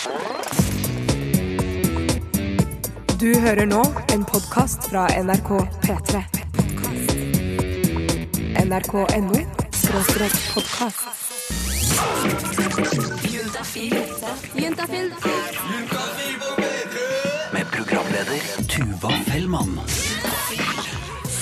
Du hører nå en podkast fra NRK P3. NRK.no skråstrek podkast. Med programleder Tuva Fellmann.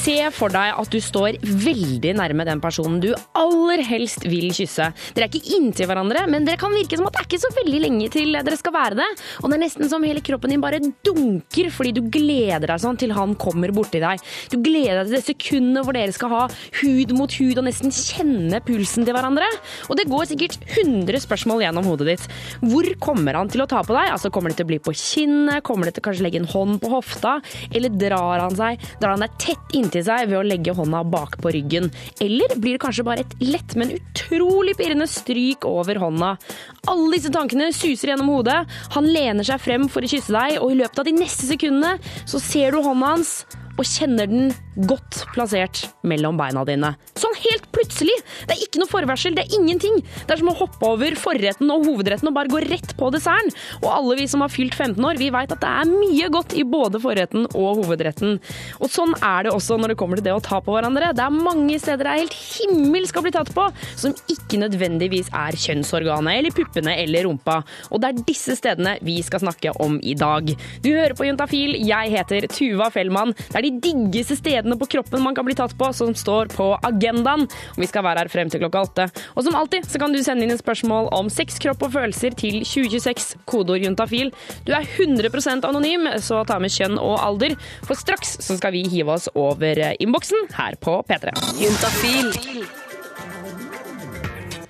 Se for deg at du står veldig nærme den personen du aller helst vil kysse. Dere er ikke inntil hverandre, men dere kan virke som at det er ikke så veldig lenge til dere skal være det. Og det er nesten som hele kroppen din bare dunker fordi du gleder deg sånn til han kommer borti deg. Du gleder deg til det sekundet hvor dere skal ha hud mot hud og nesten kjenne pulsen til hverandre. Og det går sikkert 100 spørsmål gjennom hodet ditt. Hvor kommer han til å ta på deg? Altså Kommer det til å bli på kinnet? Kommer det til å kanskje legge en hånd på hofta? Eller drar han seg? Drar han deg tett inntil seg ved å legge hånda bak på ryggen? Eller blir det kanskje bare et lett, men utrolig pirrende stryk over hånda? Alle disse tankene suser gjennom hodet. Han lener seg frem for å kysse deg, og i løpet av de neste sekundene så ser du hånda hans og kjenner den godt plassert mellom beina dine. Sånn helt plutselig! Det er ikke noe forvarsel, det er ingenting. Det er som å hoppe over forretten og hovedretten og bare gå rett på desserten. Og alle vi som har fylt 15 år, vi veit at det er mye godt i både forretten og hovedretten. Og sånn er det også når det kommer til det å ta på hverandre. Det er mange steder det er helt himmel skal bli tatt på, som ikke nødvendigvis er kjønnsorganet eller puppene eller rumpa. Og det er disse stedene vi skal snakke om i dag. Du hører på Juntafil, jeg heter Tuva Fellmann. Det er de diggeste stedene på kroppen man kan bli tatt på, som står på agendaen. Og vi skal være her frem til klokka åtte. Og som alltid så kan du sende inn et spørsmål om sex, kropp og følelser til 2026, kodeord juntafil. Du er 100% anonym, så ta med kjønn og alder, for straks så skal vi hive oss over innboksen her på P3. Juntafil.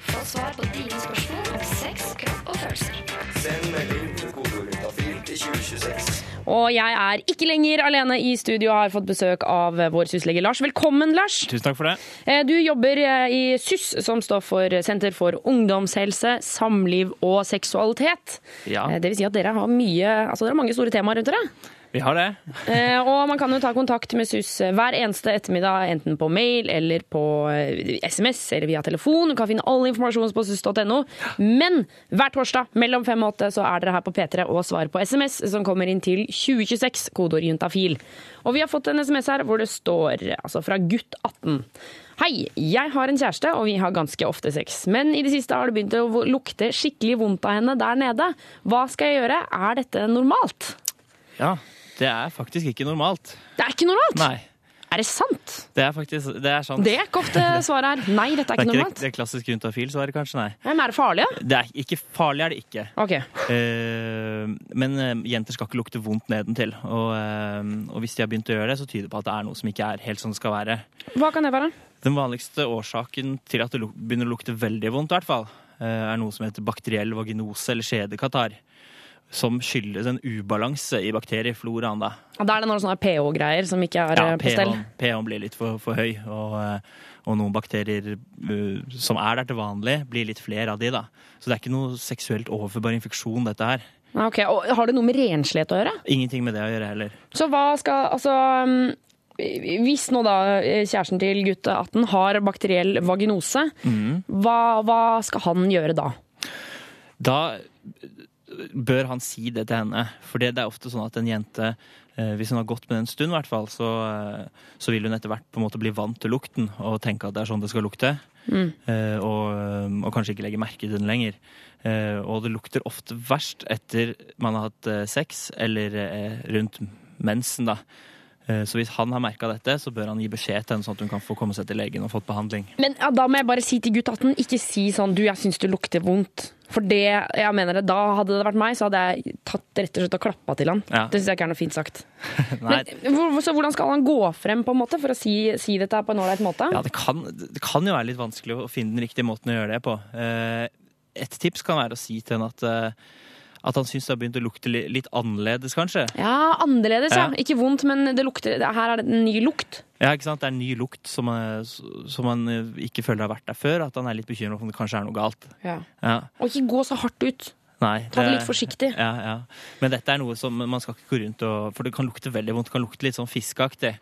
Få svar på dine spørsmål om sex, kropp og følelser. Send melding til kodeord juntafil til 2026. Og jeg er ikke lenger alene i studio, og har fått besøk av vår syslege Lars. Velkommen, Lars. Tusen takk for det. Eh, Du jobber eh, i SUS, som står for Senter for ungdomshelse, samliv og seksualitet. Ja, Eh, Det vil si at dere har, mye, altså dere har mange store temaer rundt dere. Vi har det. Eh, Og man kan jo ta kontakt med SUS hver eneste ettermiddag, enten på mail eller på eh, SMS eller via telefon. Du kan finne all informasjon på sus.no. Men hver torsdag mellom fem og åtte så er dere her på P3 og svarer på SMS som kommer inn til 2026, kodeord juntafil. Og vi har fått en SMS her hvor det står altså fra gutt 18. Hei, jeg har en kjæreste, og vi har ganske ofte sex. Men i det siste har det begynt å lukte skikkelig vondt av henne der nede. Hva skal jeg gjøre? Er dette normalt? Ja, det er faktisk ikke normalt. Det er ikke normalt! Nei, Er det sant? det er faktisk det er sant. Det er ikke ofte svaret er nei, dette er Det er ikke normalt. det, det klassisk juntafil-svaret, kanskje, nei. Men er det farlig? Det er ikke farlig, er det ikke. Ok. Uh, men uh, jenter skal ikke lukte vondt nedentil. Og, uh, og hvis de har begynt å gjøre det, så tyder det på at det er noe som ikke er helt sånn det skal være. Hva kan det være? Den vanligste årsaken til at det begynner å lukte veldig vondt, i hvert fall, eh, er noe som heter bakteriell vaginose eller skjedekatarr. Som skyldes en ubalanse i bakteriefloraen. da. Ja, Da er det noen sånne pH-greier som ikke er Ja, eh, på stell. pH-en blir litt for, for høy, og, eh, og noen bakterier uh, som er der til vanlig, blir litt flere av de. da. Så det er ikke noe seksuelt overførbar infeksjon, dette her. Ok, og Har det noe med renslighet å gjøre? Ingenting med det å gjøre heller. Så hva skal Altså um, Hvis nå da kjæresten til gutt 18 har bakteriell vaginose, mm. hva, hva skal han gjøre da? Da bør han si det til henne, for det er ofte sånn at en jente eh, hvis hun har gått med det en stund, i hvert fall, så, eh, så vil hun etter hvert på en måte bli vant til lukten og tenke at det er sånn det skal lukte. Eh, og, og kanskje ikke legge merke til den lenger. Og det lukter ofte verst etter man har hatt sex, eller rundt mensen, da. Eh, Så hvis han har merka dette, så bør han gi beskjed til henne, sånn at hun kan få komme seg til legen og fått behandling. Men ja, Da må jeg bare si til gutt 18, ikke si sånn du, jeg syns du lukter vondt. For det, jeg mener det, da hadde det vært meg, så hadde jeg tatt rett og slett og klappa til han. Ja. Det syns jeg ikke er noe fint sagt. Men, så hvordan skal han gå frem på en måte for å si, si dette på en ålreit måte? Ja, det kan, det kan jo være litt vanskelig å finne den riktige måten å gjøre det på. Eh, Et tips kan være å si til henne at, eh, at han syns det har begynt å lukte litt annerledes, kanskje. Ja, annerledes, ja. Ja. Ikke vondt, men det lukter, her er det en ny lukt. Ja, ikke sant? Det er en ny lukt som, eh, som han eh, ikke føler har vært der før. At han er litt bekymra for om det kanskje er noe galt. Ja. Ja, Og ikke gå så hardt ut. nei, Ta det litt forsiktig. Ja, ja. Men dette er noe som man skal ikke gå rundt og For det kan lukte veldig vondt. Det kan lukte litt sånn fiskeaktig.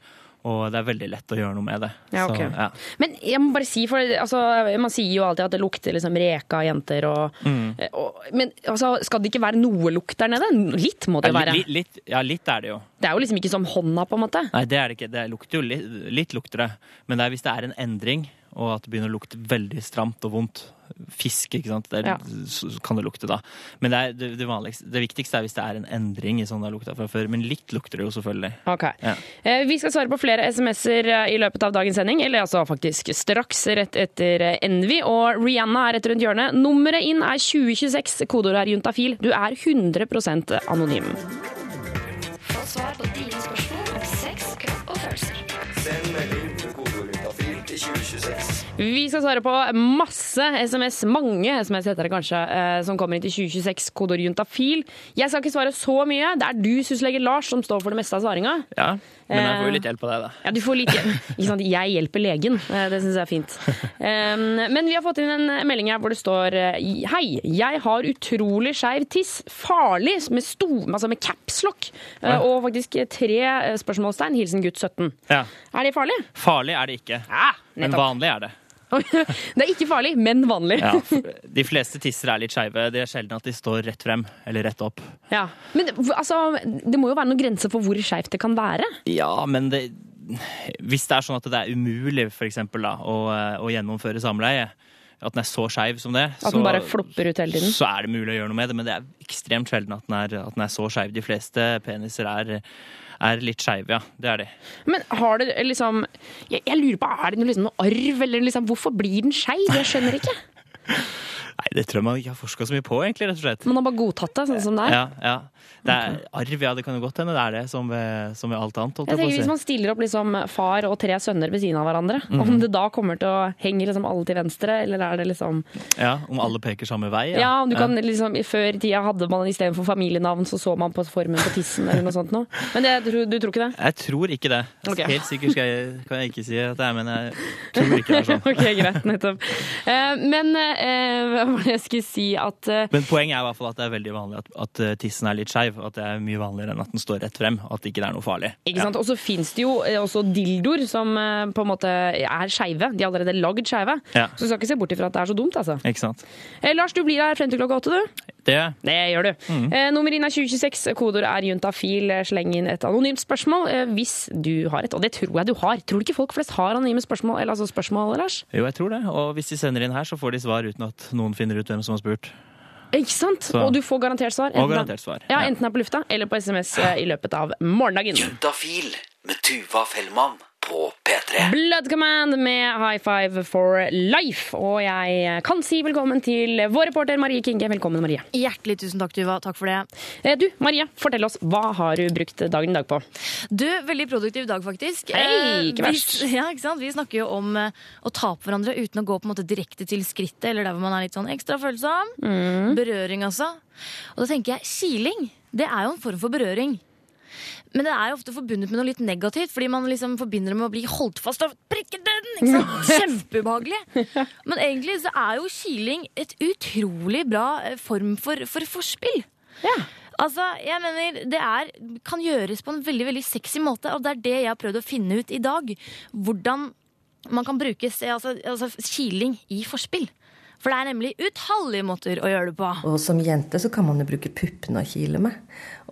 Og det er veldig lett å gjøre noe med det. Ja, okay. Så, ja. Men jeg må bare si, for altså, man sier jo alltid at det lukter liksom reka av jenter og, Mm. og Men altså, skal det ikke være noe lukt der nede? Litt må det Ja, være. Litt, litt, ja, litt er det jo. Det er jo liksom ikke som hånda, på en måte. Nei, det er det ikke. Det lukter jo litt, litt lukter det. Men det er hvis det er en endring, og at det begynner å lukte veldig stramt og vondt. Fisk, ikke sant. Det er, Ja. Så så kan det lukte da. Men det, er det, det, vanligste, det viktigste er hvis det er en endring i sånn det har lukta fra før. Men litt lukter det jo selvfølgelig. Ok. Ja. Eh, Vi skal svare på flere SMS-er eh, i løpet av dagens sending, eller altså faktisk straks rett etter eh, Envy. Og Rihanna er rett rundt hjørnet. Nummeret inn er 2026. kodeordet er juntafil. Du er 100% anonym. Få svar på dine spørsmål Vi skal svare på masse SMS, mange SMS heter det kanskje, eh, som kommer inn til 2026, kodeord juntafil. Jeg skal ikke svare så mye. Det er du, syslege Lars, som står for det meste av svaringa. Ja, men jeg får jo litt hjelp av deg, da. Ja, du får litt hjelp. Ikke sant, jeg hjelper legen. Eh, Det syns jeg er fint. Men vi har fått inn en melding her hvor det står eh, Hei, jeg har utrolig skeiv tiss. Farlig med, sto, altså med capslock. Og faktisk tre spørsmålstegn. Hilsen gutt 17. Ja. Er det farlig? Farlig er det ikke. Ja, Men vanlig er det. Det er ikke farlig, men vanlig. Ja, de fleste tisser er litt skeive. Det er sjelden at de står rett frem eller rett opp. Ja. Men altså, det må jo være noen grenser for hvor skeivt det kan være. Ja, men det Hvis det er sånn at det er umulig for eksempel, da, å, å gjennomføre samleie, at den er så skeiv som det, At den tiden. så er det mulig å gjøre noe med det. Men det er ekstremt sjelden at den er, at den er så skeiv. De fleste peniser er, er litt skeive, ja. Det er de. Men har det liksom Jeg, jeg lurer på, er det noe, liksom, noe arv, eller liksom Hvorfor blir den skeiv? Jeg skjønner ikke. Nei, det tror jeg man ikke har forska så mye på, egentlig, rett og slett. Man har bare godtatt det sånn som det er. Ja, ja. Det er arv, ja. Det kan jo godt hende det er det, som ved, som ved alt annet. Jeg tenker Hvis man stiller opp liksom far og tre sønner ved siden av hverandre, mm. om det da kommer til å henge liksom alle til venstre, eller er det liksom Ja, Om alle peker samme vei? Ja, om du kan liksom Før i tida hadde man istedenfor familienavn, så så man på formen på tissen eller noe sånt noe. Men det, du, du tror ikke det? Jeg tror ikke det. Okay. Helt sikkert jeg, kan jeg ikke si at det er, men jeg tror ikke det er sånn. Ok, greit, nettopp. Eh, men eh, hva var det jeg skulle si at eh, Men poenget er i hvert fall at det er veldig vanlig at, at tissen er litt skeiv. At det er mye vanligere enn at den står rett frem. At det ikke er noe farlig. Ikke sant? Og så fins det jo eh, også dildoer som eh, på en måte er skeive. De er allerede lagd skeive. Ja. Så du skal ikke se bort ifra at det er så dumt, altså. Ikke sant? Eh, Lars, du blir her frem til klokka åtte, du. Det. Det gjør du. Mm. Eh, nummer inn er 2026. Kodeord er juntafil. Eh, Sleng inn et anonymt spørsmål eh, hvis du har et. Og det tror jeg du har. Tror du ikke folk flest har anonyme spørsmål? Eller altså spørsmål, Lars? Jo, jeg tror det. Og hvis de sender inn her, så får de svar uten at noen finner ut hvem som har spurt. Ikke sant? Så- Og du får garantert svar. Og Enten- garantert svar. Ja. Enten det er på lufta eller på SMS eh, i løpet av morgendagen. Juntafil med Tuva Fellmann på P3. Blood Command med High Five for Life. Og jeg kan si velkommen til vår reporter Marie Kinge. Velkommen, Marie. Hjertelig tusen takk, Tuva. Takk for det. Eh, Du, Marie, fortell oss. Hva har du brukt dagen i dag på? Du, Veldig produktiv dag, faktisk. Hei, Eh, ikke verst. Vi, ja, ikke sant? vi snakker jo om eh, å ta på hverandre uten å gå på en måte direkte til skrittet, eller der hvor man er litt sånn ekstra følsom. Mm. Berøring, altså. Og da tenker jeg kiling. Det er jo en form for berøring. Men det er jo ofte forbundet med noe litt negativt, fordi man liksom forbinder det med å bli holdt fast av prikkeden. Ikke sant? Kjempeubehagelig. Men egentlig så er jo kiling et utrolig bra eh, form for, for forspill. Ja. Altså, jeg mener, Det er, kan gjøres på en veldig veldig sexy måte, og det er det jeg har prøvd å finne ut i dag. Hvordan man kan bruke altså, altså, kiling i forspill. For det er nemlig utallige måter å gjøre det på. Og som jente så kan man jo bruke puppene å kile med.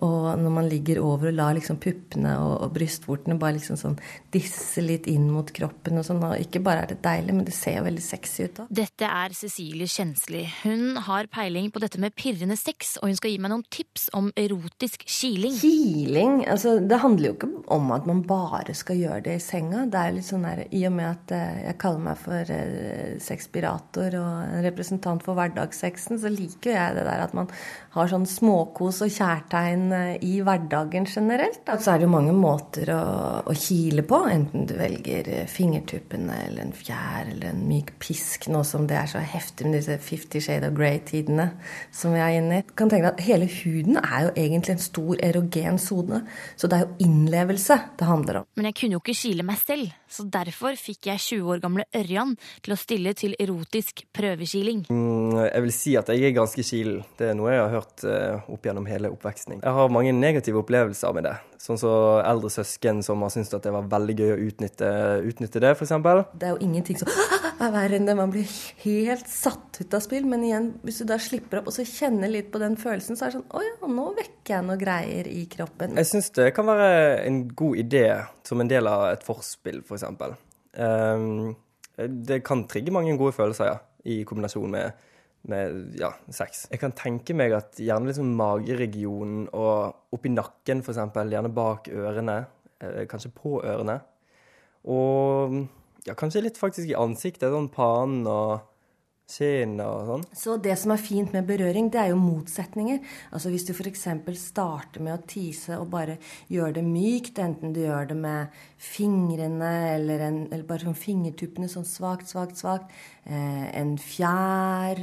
Og når man ligger over og lar liksom puppene og, og brystvortene bare liksom sånn disse litt inn mot kroppen og sånn, og ikke bare er det deilig, men det ser jo veldig sexy ut òg. Dette er Cecilie Kjensli. Hun har peiling på dette med pirrende sex, og hun skal gi meg noen tips om erotisk kiling. Kiling, altså det handler jo ikke om at man bare skal gjøre det i senga. Det er litt sånn der, I og med at eh, jeg kaller meg for eh, sexpirator og en representant for hverdagssexen, så liker jeg det der at man har sånn småkos og kjærtegn eh, i hverdagen generelt. Da. Så er det jo mange måter å, å kile på, enten du velger eh, fingertuppene eller en fjær eller en myk pisk, nå som det er så heftig med disse Fifty Shade of Grey-tidene som vi er inne i. Du kan tenke deg at Hele huden er jo egentlig en stor erogen sone, så det er jo innlevelse det handler om. Men jeg kunne jo ikke kile meg selv, så derfor fikk jeg 20 år gamle Ørjan til å stille til erotisk prøvekiling. Mm, Jeg vil si at jeg er ganske kilen. Det er noe jeg har hørt eh, opp gjennom hele oppveksten. Jeg har mange negative opplevelser med det. Sånn som eldre søsken som har syntes at det var veldig gøy å utnytte, utnytte det, f.eks. Det er jo ingenting som er verre. Man blir helt satt ut av spill. Men igjen, hvis du da slipper opp og så kjenner litt på den følelsen, så er det sånn Å ja, nå vekker jeg noe greier i kroppen. Jeg syns det kan være en god idé som en del av et forspill, f.eks. Um, det kan trigge mange gode følelser, ja, i kombinasjon med, med ja, sex. Jeg kan tenke meg at gjerne liksom mageregionen og oppi nakken, f.eks., gjerne bak ørene, eh, kanskje på ørene. Og ja, kanskje litt faktisk i ansiktet, sånn pannen og kinn og sånn. Så det som er fint med berøring, det er jo motsetninger. Altså Hvis du f.eks. starter med å tise og bare gjør det mykt, enten du gjør det med fingrene eller, en, eller bare sånn fingertuppene sånn svakt, svakt, svakt, eh, en fjær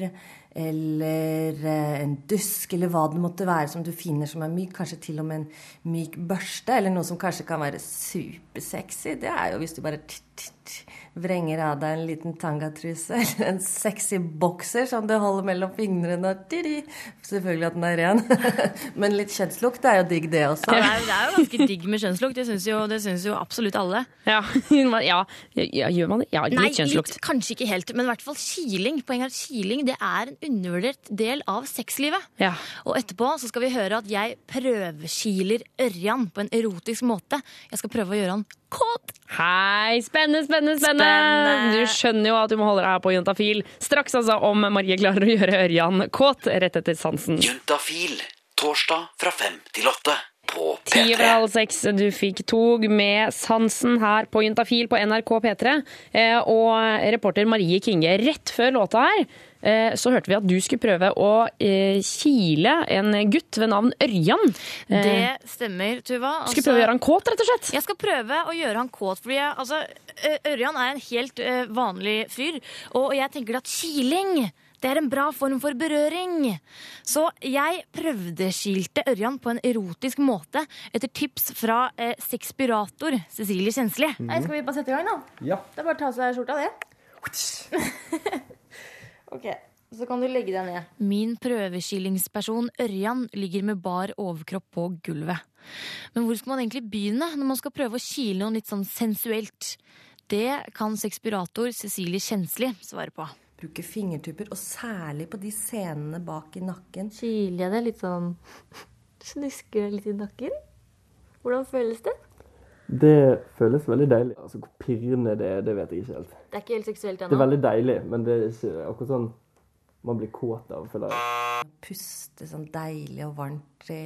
eller eh, en dusk, eller hva det måtte være som du finner som er myk, kanskje til og med en myk børste, eller noe som kanskje kan være supersexy, det er jo hvis du bare t -t -t vrenger av deg en liten tangatruse eller en sexy bokser som du holder mellom fingrene. Selvfølgelig at den er ren. Men litt kjønnslukt er jo digg, det også. Ja, det, er, det er jo ganske digg med kjønnslukt. Det syns jo, jo absolutt alle. Ja, ja, ja, gjør man det? Ja, litt Nei, kjønnslukt. litt, kanskje ikke helt, men i hvert fall kiling. Poenget er at kiling det er en undervurdert del av sexlivet. Ja. Og etterpå så skal vi høre at jeg prøvekiler Ørjan på en erotisk måte. Jeg skal prøve å gjøre han kåt. Hei, spennende, spennende, spennende! Spennende. Du skjønner jo at du må holde deg her på Juntafil. Straks altså om Marie klarer å gjøre Ørjan kåt rett etter sansen. Juntafil. Torsdag fra fem til åtte på Ti over P3. halv seks, du fikk tog med Sansen her på Juntafil på NRK P3. Eh, og reporter Marie Kinge, rett før låta her, så hørte vi at du skulle prøve å eh, kile en gutt ved navn Ørjan. Eh, Det stemmer, Tuva. skulle prøve å gjøre han kåt, rett og slett. Jeg skal prøve å gjøre han kåt, fordi jeg, altså, Ørjan er en helt vanlig fyr. Og jeg tenker at kiling det er en bra form for berøring. Så jeg prøvdeskilte Ørjan på en erotisk måte etter tips fra eh, sexpirator Cecilie Kjensli. Nei, skal vi bare sette i gang, da? Ja. Det er bare å ta av seg skjorta, det. ok, så kan du legge deg ned. Min prøvekilingsperson Ørjan ligger med bar overkropp på gulvet. Men hvor skal man egentlig begynne når man skal prøve å kile noe litt sånn sensuelt? Det kan sexpirator Cecilie Kjensli svare på. Bruke fingertupper, og særlig på de senene bak i nakken. Kiler jeg det litt sånn Snusker det litt i nakken? Hvordan føles det? Det føles veldig deilig. Altså, Hvor pirrende det er, det vet jeg ikke helt. Det er ikke helt seksuelt Det er veldig deilig, men det er ikke akkurat sånn man blir kåt av, føler jeg. Puste sånn deilig og varmt i,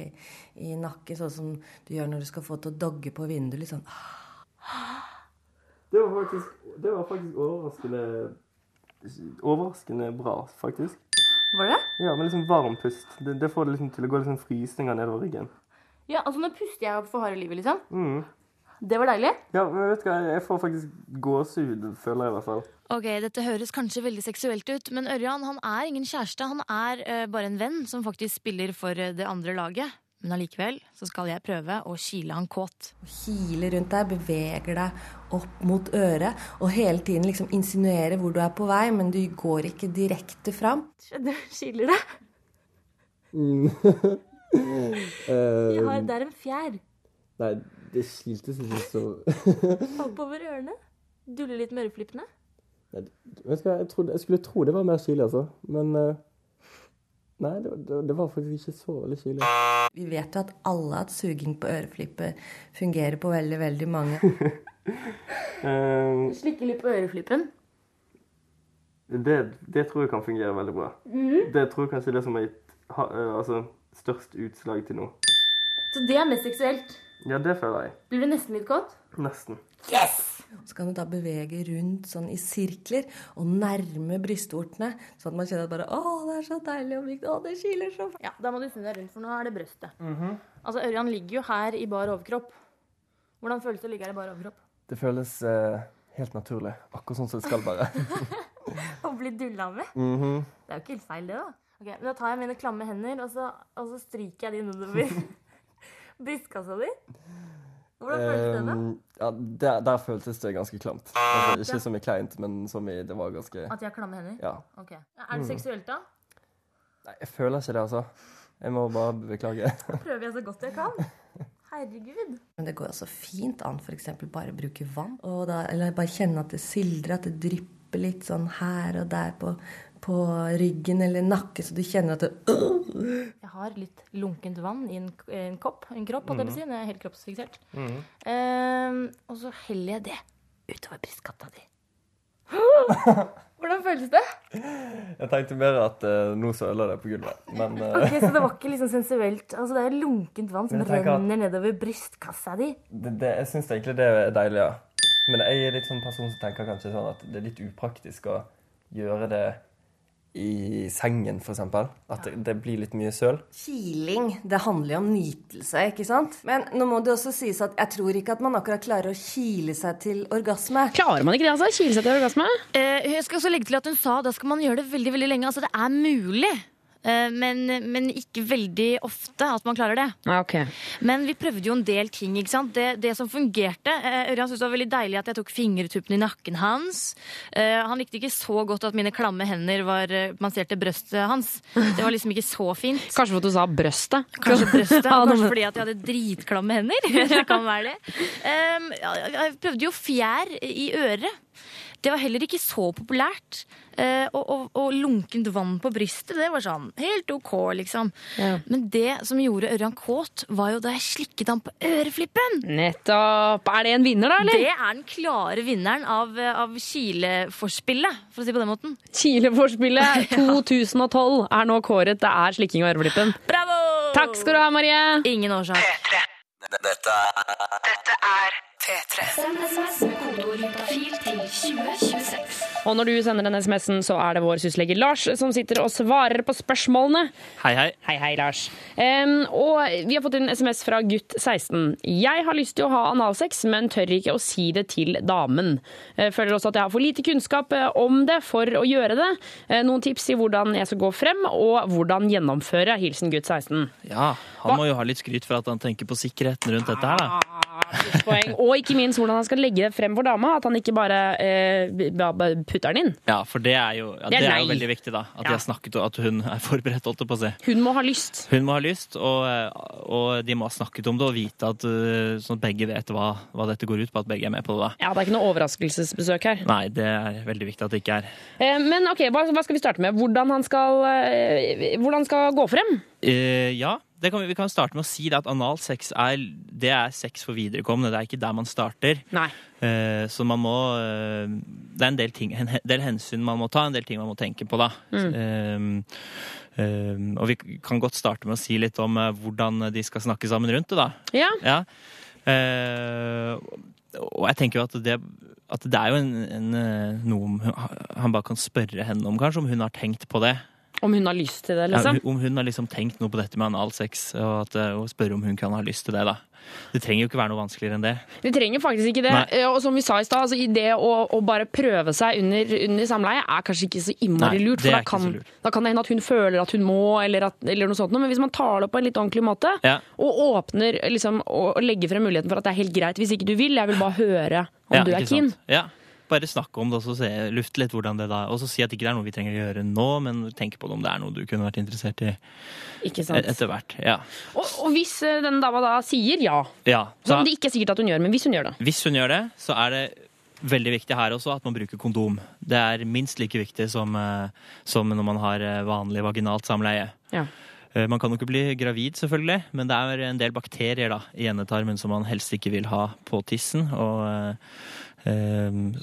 i nakken, sånn som du gjør når du skal få til å dogge på vinduet. Litt sånn Det var faktisk, det var faktisk overraskende Overraskende bra, faktisk. Var det? Ja, med liksom varm pust. Det, det får det liksom til å gå liksom frysninger nedover ryggen. Ja, altså nå puster jeg opp for harde livet, liksom. Mm. Det var deilig. Ja, men vet du hva, jeg får faktisk gåsehud, føler jeg i hvert fall. Ok, dette høres kanskje veldig seksuelt ut, men Ørjan han er ingen kjæreste. Han er uh, bare en venn som faktisk spiller for eh, det andre laget. Men allikevel så skal jeg prøve å kile han kåt. Kile rundt deg, beveger deg opp mot øret, og hele tiden liksom insinuere hvor du er på vei, men du går ikke direkte fram. Skjønner du? Kiler det? Eh, det er en fjær nei, det skiltes ikke så oppover ørene. Dulle litt med øreflippene. Nei, Vet du hva, jeg, trodde, jeg skulle tro det var mer kylig, altså. Men eh, Nei, det, var- det, det var faktisk ikke så veldig kylig. Vi vet jo at alle at suging på øreflippet fungerer på veldig, veldig mange. um, Slikke litt på øreflippen. det, det tror jeg kan fungere veldig bra. Det tror jeg kanskje er det som har gitt ha, eh, altså, størst utslag til nå. Så det er mest seksuelt. Ja, det føler jeg. Blir du nesten litt kåt? Nesten. Yes! Så kan du da bevege rundt sånn i sirkler og nærme brystvortene, sånn at man kjenner at bare Å, det er så deilig og mykt. Å, det kiler så Ja, da må du snu deg rundt, for nå er det brøstet. Altså, Ørjan ligger jo her i bar overkropp. Hvordan føles det å ligge her i bar overkropp? Det føles eh, helt naturlig. Akkurat sånn som det skal være. Å bli dulla med? Mhm. Det er jo ikke helt feil, det, da. Ok, men Da tar jeg mine klamme hender, og så, og så stryker jeg de nedover brystkassa di. Hvordan føltes det, da? Eh, ja, der, der føltes det ganske klamt. Altså, ikke så mye kleint, men som i det var ganske At jeg har klamme hender? Ja. Ok. Er det seksuelt, da? Nei, jeg føler ikke det, altså. Jeg må bare beklage. Prøver jeg så godt jeg kan. Herregud. Men det går jo så fint an f.eks. bare å bruke vann. Og da, eller bare kjenne at det sildrer, at det drypper litt sånn her og der på, på ryggen eller nakke, så du kjenner at det Jeg har litt lunkent vann i en, en kopp, en kropp, holdt jeg på å si. Jeg er helt kroppsfiksert. Ehm, og så heller jeg det utover brystkatta di. Hvordan føles det? Jeg tenkte mer at uh, nå søler det på gulvet. Men uh... Ok, Så det var ikke liksom sensuelt? Altså Det er lunkent vann som renner at- nedover brystkassa di. det, det, jeg syns egentlig det er deilig, ja. Men jeg er litt sånn person som tenker kanskje sånn at det er litt upraktisk å gjøre det i sengen, f.eks. At det, det blir litt mye søl. Kiling, det handler jo om nytelse, ikke sant? Men nå må det også sies at jeg tror ikke at man akkurat klarer å kile seg til orgasme. Klarer man ikke det, altså? Kile seg til orgasme? Eh, jeg skal også legge til at hun sa da skal man gjøre det veldig veldig lenge. Altså Det er mulig, men, men ikke veldig ofte at man klarer det. Okay. Men vi prøvde jo en del ting. ikke sant? Det, det som fungerte eh, Ørjan syntes det var veldig deilig at jeg tok fingertuppene i nakken hans. Eh, han likte ikke så godt at mine klamme hender var manserte brøstet hans. Det var liksom ikke så fint. Kanskje fordi du sa brøstet? Kanskje brøstet, kanskje fordi at jeg hadde dritklamme hender. det kan være det. Um, jeg prøvde jo fjær i øret. Det var heller ikke så populært. Eh, og, og, og lunkent vann på brystet, det var sånn helt OK, liksom. Ja. Men det som gjorde Ørjan kåt, var jo da jeg slikket han på øreflippen. Nettopp. Er det en vinner, da, eller? Det er den klare vinneren av, av Kileforspillet, for å si på den måten. Kileforspillet 2012 er nå kåret. Det er slikking av øreflippen. Bravo! Takk skal du ha, Marie. Ingen årsak. Dette er Send SMS med kodeord juntafil til 2026. Og når du sender den SMS-en, så er det vår syslege Lars som sitter og svarer på spørsmålene. Hei, hei. Hei, hei, Lars. Um, og vi har fått en SMS fra gutt 16. Jeg har lyst til å ha analsex, men tør ikke å si det til damen. Jeg føler også at jeg har for lite kunnskap eh, om det for å gjøre det. Eh, Noen tips i hvordan jeg skal gå frem, og hvordan gjennomføre. Hilsen gutt 16. Ja, han må jo ha litt skryt for at han tenker på sikkerheten rundt dette her, da. Poeng. Og ikke minst hvordan han skal legge det frem for dama. At han ikke bare eh, putter den inn. Ja, for det er jo, ja, Det er det er jo veldig viktig, da. At, Ja. har snakket, at hun er forberedt, holdt jeg på å si. Hun må ha lyst. Hun må ha lyst, og, og de må ha snakket om det og vite at, sånn at begge vet hva, hva dette går ut på, at begge er med på det. da. Ja, Det er ikke noe overraskelsesbesøk her. Nei, det er veldig viktig at det ikke er. Eh, Men ok, hva, hva skal vi starte med? Hvordan han skal, eh, hvordan skal gå frem? Eh, ja, kan vi, vi kan starte med å si at analsex er, det er sex for viderekommende. Det er ikke der man starter. Nei. Eh, så man må uh, Det er en del, ting, en del hensyn man må ta, en del ting man må tenke på, da. Mm. Eh, og vi kan godt starte med å si litt om uh, hvordan de skal snakke sammen rundt det, da. Ja. Ja. Uh, og jeg tenker jo at det, at det er jo en, en, noe han bare kan spørre henne om, kanskje, om hun har tenkt på det. Om hun har lyst til det, liksom? Ja, om hun har liksom tenkt noe på dette med analsex, og, at, eh, og spørre om hun kan ha lyst til det. da. Det trenger jo ikke være noe vanskeligere enn det. Det trenger faktisk ikke det. Nei. Eh, Og som vi sa i stad, altså, det å, å bare prøve seg under, under samleie er kanskje ikke så innmari lurt. For da kan, lurt. da kan det hende at hun føler at hun må, eller, at, eller noe sånt. Men hvis man tar det opp på en litt ordentlig måte, Ja. og åpner liksom, og, legger frem muligheten for at det er helt greit hvis ikke du vil, jeg vil bare høre om Ja, du er keen. sant? Ja. Bare snakke om det og så se, lufte litt hvordan det da Og så si at ikke det er noe vi trenger å gjøre nå, men tenke på det om det er noe du kunne vært interessert i Ikke etter hvert. Ja. Og, og hvis eh, den dama da sier ja, ja. som det ikke er sikkert at hun gjør, men hvis hun gjør det hvis hun gjør det, så er det veldig viktig her også at man bruker kondom. Det er minst like viktig som, eh, som når man har eh, vanlig vaginalt samleie. ja. Man kan jo ikke bli gravid, selvfølgelig, men det er en del bakterier da, i endetarmen som man helst ikke vil ha på tissen. Og,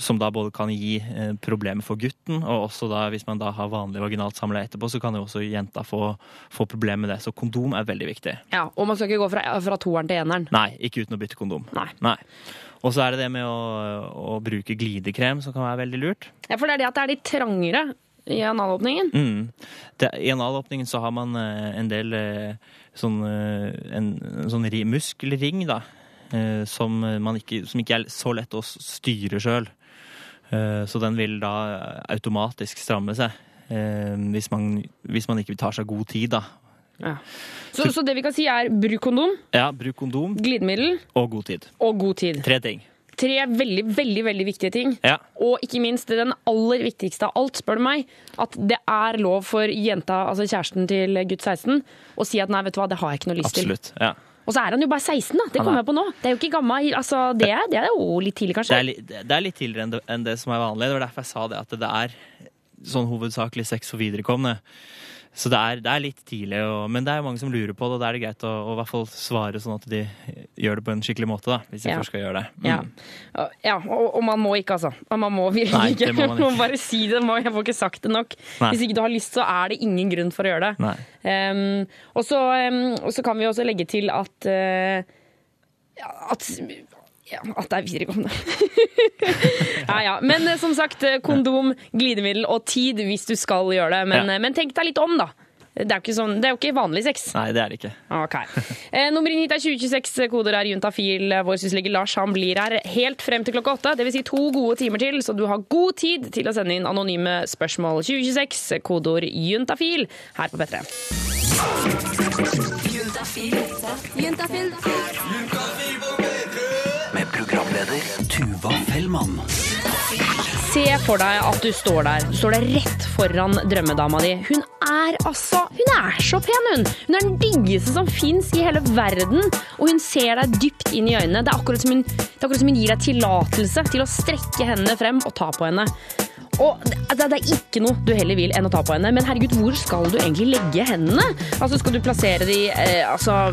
som da både kan gi eh, problemer for gutten, og også da hvis man da har vanlig vaginalt samleie etterpå, så kan jo også jenta få, få problemer med det. Så kondom er veldig viktig. ja. Og man skal ikke gå fra, fra toeren til eneren. Nei, ikke uten å bytte kondom. Nei. Og så er det det med å, å bruke glidekrem som kan være veldig lurt. Ja, For det er det at det er litt trangere i analåpningen. Mm. Det, I analåpningen så har man eh, en del eh, sånn, en, en sånn muskelring, da. Eh, som, man ikke, som ikke er så lett å styre sjøl. så den vil da automatisk stramme seg. eh, hvis, man, hvis man ikke tar seg god tid, da. Ja. Så, så det vi kan si er bruk kondom, Ja, bruk kondom glidemiddel og god tid. og god tid. Tre ting. tre veldig, veldig veldig viktige ting. Ja. Og ikke minst den aller viktigste av alt, spør du meg, at det er lov for jenta, altså kjæresten til gutt 16, å si at nei, vet du hva, det har jeg ikke noe lyst til. Absolutt. Ja. Og så er han jo bare 16, da. Det kommer er- jeg på nå. Det er jo ikke gammel. Altså, det, er, det er jo litt tidlig, Det, er, det er litt tidligere enn det, enn det som er vanlig. Det var derfor jeg sa det, at det er sånn hovedsakelig sex for viderekomne. Så det er, det er litt tidlig, og, men det er mange som lurer på det, og da er det greit å, å i hvert fall svare sånn at de gjør det på en skikkelig måte, da, hvis de Ja. først skal gjøre det. Mm. Ja, ja og, og man må ikke, altså. Man må virkelig Nei, ikke. Man, ikke. man må bare si det. Jeg får ikke sagt det nok. Nei. Hvis ikke du har lyst, så er det ingen grunn for å gjøre det. Um, og, så, um, kan vi også legge til at uh, at, ja, at det er videregående. ja, ja. Men eh, som sagt, eh, kondom, glidemiddel og tid hvis du skal gjøre det. Men, Ja. eh, men tenk deg litt om, da. Det er, jo ikke sånn, det er jo ikke vanlig sex. Nei, det er det ikke. Okay. Eh, nummer inn hit er 2026, koder er juntafil. Vår syslege Lars han blir her helt frem til klokka åtte. Det vil si to gode timer til, så du har god tid til å sende inn anonyme spørsmål. 2026, kodeord juntafil, her på P3. Med programleder Tuva Fellmann. Se for deg at du står der. Du står der rett foran drømmedama di. Hun er altså Hun er så pen, hun! Hun er den diggeste som fins i hele verden. Og hun ser deg dypt inn i øynene. Det er akkurat som hun, akkurat som hun gir deg tillatelse til å strekke hendene frem og ta på henne. Og det, det det er ikke noe du heller vil enn å ta på henne. Men herregud, hvor skal du egentlig legge hendene? Altså, Skal du plassere de eh, altså,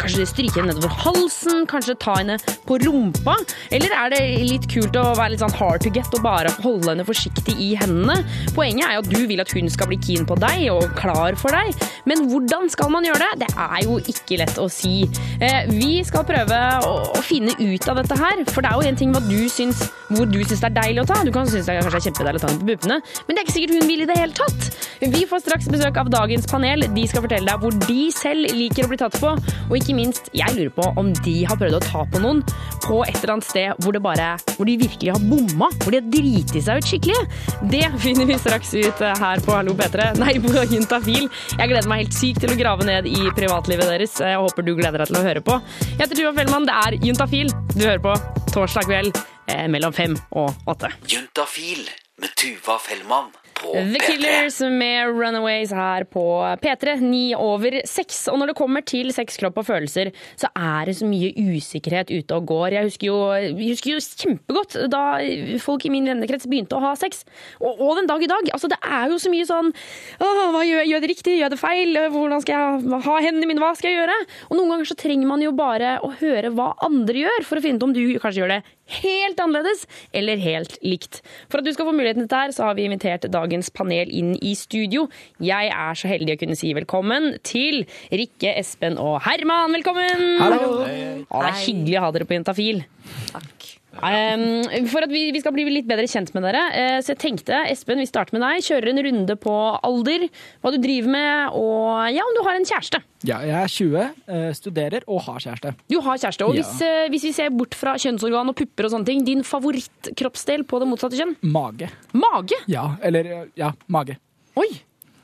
Kanskje stryke henne nedover halsen? Kanskje ta henne på rumpa? Eller er det litt kult å være litt sånn hard to get og bare holde henne forsiktig i hendene? Poenget er jo at du vil at hun skal bli keen på deg og klar for deg. Men hvordan skal man gjøre det? Det er jo ikke lett å si. Eh, vi skal prøve å, å finne ut av dette her, for det er jo en ting hva du syns, hvor du syns det er deilig å ta. Du kan synes det er kanskje kjempedeilig å ta henne på puppene, men det er ikke sikkert hun vil i det hele tatt. Vi får straks besøk av dagens panel. De skal fortelle deg hvor de selv liker å bli tatt på, og ikke minst, jeg lurer på om de har prøvd å ta på noen på et eller annet sted hvor, bare, hvor de virkelig har bomma, hvor de har driti seg ut skikkelig. Det finner vi straks ut eh, her på Hallo P3, nei, på Juntafil. Jeg gleder meg helt sykt til å grave ned i privatlivet deres. Jeg håper du gleder deg til å høre på. Jeg heter Tuva Fellmann, det er Juntafil. Du hører på torsdag kveld eh, mellom fem og åtte. Juntafil med Tuva Fellmann The P3. Killers med Runaways her på P3, ni over seks. Og når det kommer til sex, kropp og følelser, så er det så mye usikkerhet ute og går. Jeg husker jo, jeg husker jo kjempegodt da folk i min vennekrets begynte å ha sex. Og, og den dag i dag. Altså, det er jo så mye sånn Åh, hva gjør, gjør jeg det riktig? Gjør det feil? Hvordan skal jeg ha hendene mine? Hva skal jeg gjøre? Og noen ganger så trenger man jo bare å høre hva andre gjør, for å finne ut om du kanskje gjør det helt annerledes eller helt likt. For at du skal få muligheten til dette, så har vi invitert dagens panel inn i studio. Jeg er så heldig å kunne si velkommen til Rikke, Espen og Herman. Velkommen! Hallo! Å, det er hyggelig å ha dere på Jentafil. Takk. Um, for at vi, vi skal bli litt bedre kjent med dere, uh, så jeg tenkte, Espen, vi starter med deg. Kjører en runde på alder, hva du driver med, og ja, om du har en kjæreste. Ja, jeg er 20, uh, studerer og har kjæreste. Du har kjæreste, og Ja. hvis, uh, hvis vi ser bort fra kjønnsorgan og pupper og sånne ting, din favorittkroppsdel på det motsatte kjønn? Mage. Mage? Ja, eller eh, ja, mage. Oi!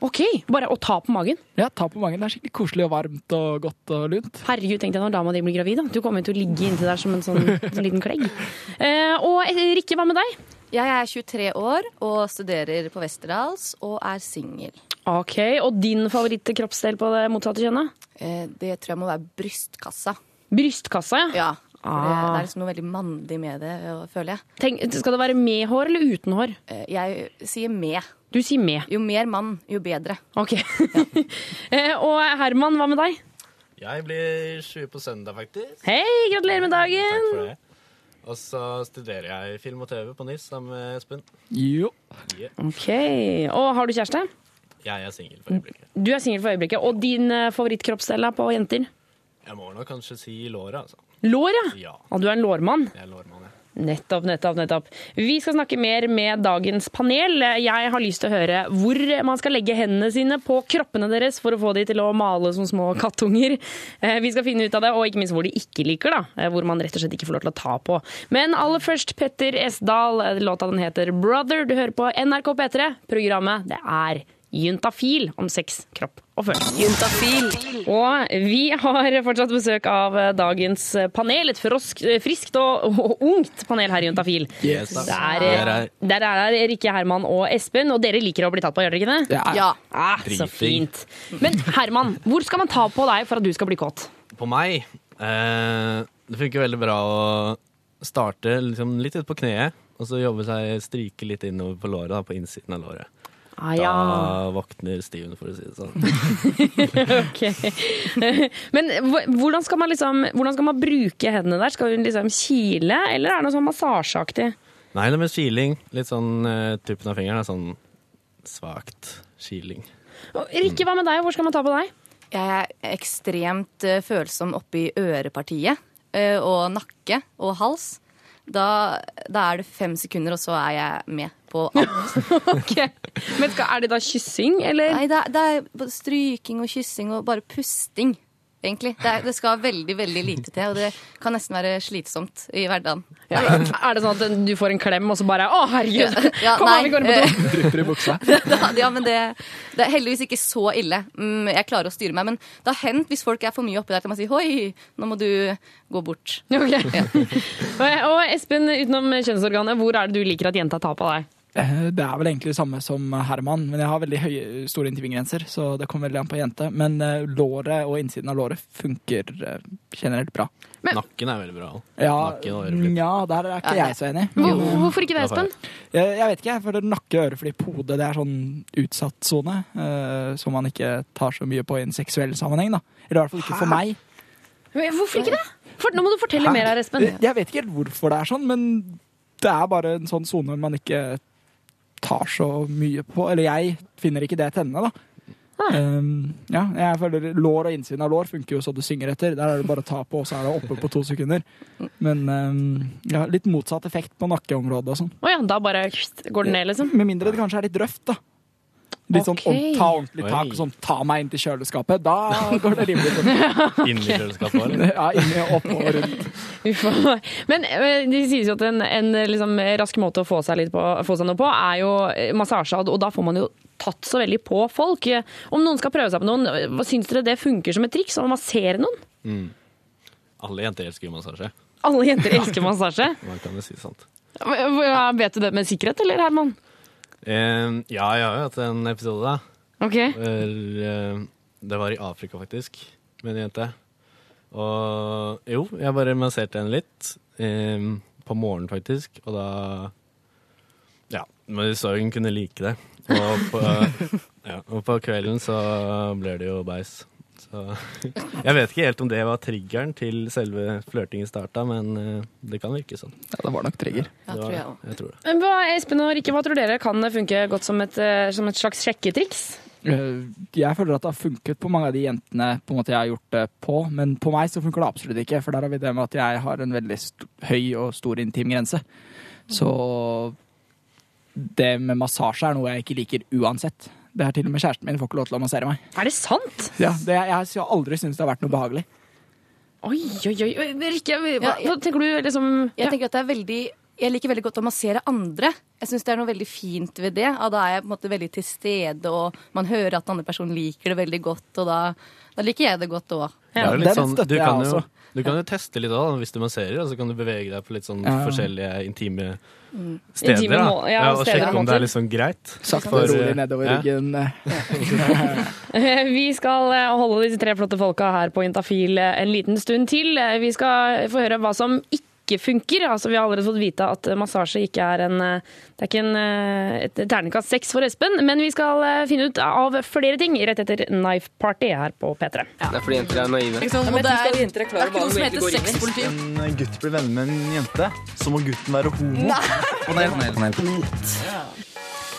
Ok, bare å ta på magen. Ja, ta på magen. Det er skikkelig koselig og varmt og godt og lunt. Herregud, tenk deg når dama di blir gravid. da. Du kommer jo til å ligge inntil der som en sånn, sånn liten klegg. Eh, og eh, Rikke, hva med deg? Jeg er 23 år og studerer på Westerdals og er singel. Ok, Og din favorittkroppsdel på det motsatte kjønnet? Eh, Det tror jeg må være brystkassa. Brystkassa, ja. Ja. For Det, det Ah. er liksom noe veldig mannlig med det, føler jeg. Tenk, skal det være med hår eller uten hår? Eh, Jeg sier med. Du sier med. Jo mer mann, jo bedre. Ok. Ja. og Herman, hva med deg? Jeg blir 20 på søndag, faktisk. Hei, gratulerer med dagen! Takk For det. Og så studerer jeg film og TV på NIS sammen med Espen. Jo. Yeah. Ok, Og har du kjæreste? Jeg er singel for øyeblikket. Du er singel for øyeblikket. Og din eh, favorittkroppsdel på jenter? Jeg må nok kanskje si låret, altså. Lår, ja. Ja. Du er en lårmann? Jeg er lårmann, ja. Nettopp, nettopp, nettopp. Vi skal snakke mer med dagens panel. Jeg har lyst til å høre hvor man skal legge hendene sine på kroppene deres for å få de til å male som små kattunger. Eh, Vi skal finne ut av det, og ikke minst hvor de ikke liker, da. Eh, Hvor man rett og slett ikke får lov til å ta på. Men aller først Petter Esdal. Låta den heter 'Brother'. Du hører på NRK P3. Programmet det er Juntafil om sex, kropp og følelser. Og vi har fortsatt besøk av dagens panel. Et frosk, friskt og, og ungt panel her i Juntafil. Yes. Der, er der er Rikke, Herman og Espen, og dere liker å bli tatt på, gjør dere ikke det? Ja. Ah, så fint. Men Herman, hvor skal man ta på deg for at du skal bli kåt? På meg eh, Det funker veldig bra å starte liksom litt ut på kneet, og så jobbe seg, stryke litt innover på låret, da, på innsiden av låret. Ah, ja. Da våkner Steven, for å si det sånn. Ok. Men hvordan skal, man liksom, hvordan skal man bruke hendene der? Skal hun liksom kile, eller er det noe sånn massasjeaktig? Nei, det er med kiling. Litt sånn uh, tuppen av fingeren er sånn svakt kiling. Rikke, hva med deg? Hvor skal man ta på deg? Jeg er ekstremt eh, følsom oppi ørepartiet eh, og nakke og hals. Da, da er det fem sekunder, og så er jeg med på alt. okay. Men er det da kyssing, eller? Nei, det er, det er stryking og kyssing og bare pusting, egentlig. Det, er, det skal veldig, veldig lite til, og det kan nesten være slitsomt i hverdagen. Ja. Er det sånn at du får en klem, og så bare Å, herregud! Ja, Kom nei, an, vi går inn på do! Drypper i buksa. ja, men det, det er heldigvis ikke så ille. Mm, jeg klarer å styre meg. Men det har hendt hvis folk er for mye oppi der, til man sier hoi, nå må du gå bort. Okay. Ja. og Espen, utenom kjønnsorganet, hvor er det du liker at jenta tar på deg? Eh, Det er vel egentlig det samme som Herman, men jeg har veldig høye, store intervjugrenser, så det kommer veldig an på jente. Men eh, låret og innsiden av låret funker eh, generelt bra. Nakken er veldig bra. Ja, ja, der er ikke jeg så enig. Hvor, hvorfor ikke det, Espen? Jeg, jeg vet ikke, for nakke, øreflipp, hode det er sånn utsatt sone. Uh, som man ikke tar så mye på i en seksuell sammenheng. da. Eller i hvert fall ikke for meg. Men Hvorfor ikke det? For, nå må du fortelle mer her, Espen. Jeg vet ikke helt hvorfor det er sånn, men det er bare en sånn sone man ikke tar så mye på. Eller jeg finner ikke det tennene, da. Um, ja, jeg føler Lår og innsiden av lår funker jo så du synger etter. Der er det bare å ta på, og så er det oppe på to sekunder. Men um, ja, litt motsatt effekt på nakkeområdet og sånn. Oh ja, da bare går den ned, liksom? Med mindre det kanskje er litt røft, da. Litt sånn okay. ta ordentlig tak og sånn ta meg inn til kjøleskapet. Da går det rimelig fort. i kjøleskapet eller? Ja, inni, opp og rundt. Men eh, det sies jo at en, en liksom, rask måte å få seg, litt på, få seg noe på, er jo eh, massasje. Og da får man jo tatt så veldig på folk. Om noen skal prøve seg på noen, eh, hva syns dere det funker som et triks? Å massere noen? Mm. Alle jenter elsker jo massasje. Alle jenter elsker massasje. Man kan jo si hva- Vet du det med sikkerhet, eller Herman? Eh, ja, jeg har jo hatt en episode, da. Ok. Hvor, eh, det var i Afrika, faktisk, med en jente. Og jo, jeg bare masserte henne litt. eh, på morgenen, faktisk. Og da Ja, men vi så hun kunne like det. Og på, ja, og på kvelden så ble det jo beis. Så jeg vet ikke helt om det var triggeren til selve flørtingen starta, men eh, det kan virke sånn. Ja, det var nok trigger. Ja, Det var jeg tror det. Hva, Espen og Rikke, hva tror dere kan funke godt som et, eh, som et slags sjekketriks? Eh, Jeg føler at det har funket på mange av de jentene på en måte jeg har gjort det på, men på meg så funker det absolutt ikke, for der har vi det med at jeg har en veldig st høy og stor intim grense. Så det med massasje er noe jeg ikke liker uansett. Det er til og med kjæresten min får ikke lov til å massere meg. Er det sant? Ja, det, jeg har aldri syntes det har vært noe behagelig. Oi, oi, oi. Rikke, hva, Ja, jeg- hva tenker du liksom Jeg ja. tenker at det er veldig jeg liker veldig godt å massere andre. Jeg synes det er noe veldig fint ved det. Og da er jeg på en måte veldig til stede, og man hører at den andre personen liker det veldig godt. Og da, da liker jeg det godt òg. Det er litt sånn, du, kan jo. Du kan jo teste litt av hvis du masserer, og så kan du bevege deg på litt sånn Ja. forskjellige intime Mm. steder. Intime da. Ja, ja, og sjekke om det er litt sånn greit. Sakte og rolig eh, nedover ja. ryggen. Vi skal eh, holde disse tre flotte folka her på Intafil eh, en liten stund til. Vi skal få høre hva som ikke funker. Altså, vi har allerede fått vite at eh, massasje ikke er en eh, Det er ikke en, eh, et terningkast seks for Espen, men vi skal finne ut av flere ting rett etter Knife Party her på P3. Det er fordi jenter er naive. det er, det er ikke noe som heter sexpoliti. En gutt blir venner med en jente, så må gutten være homo.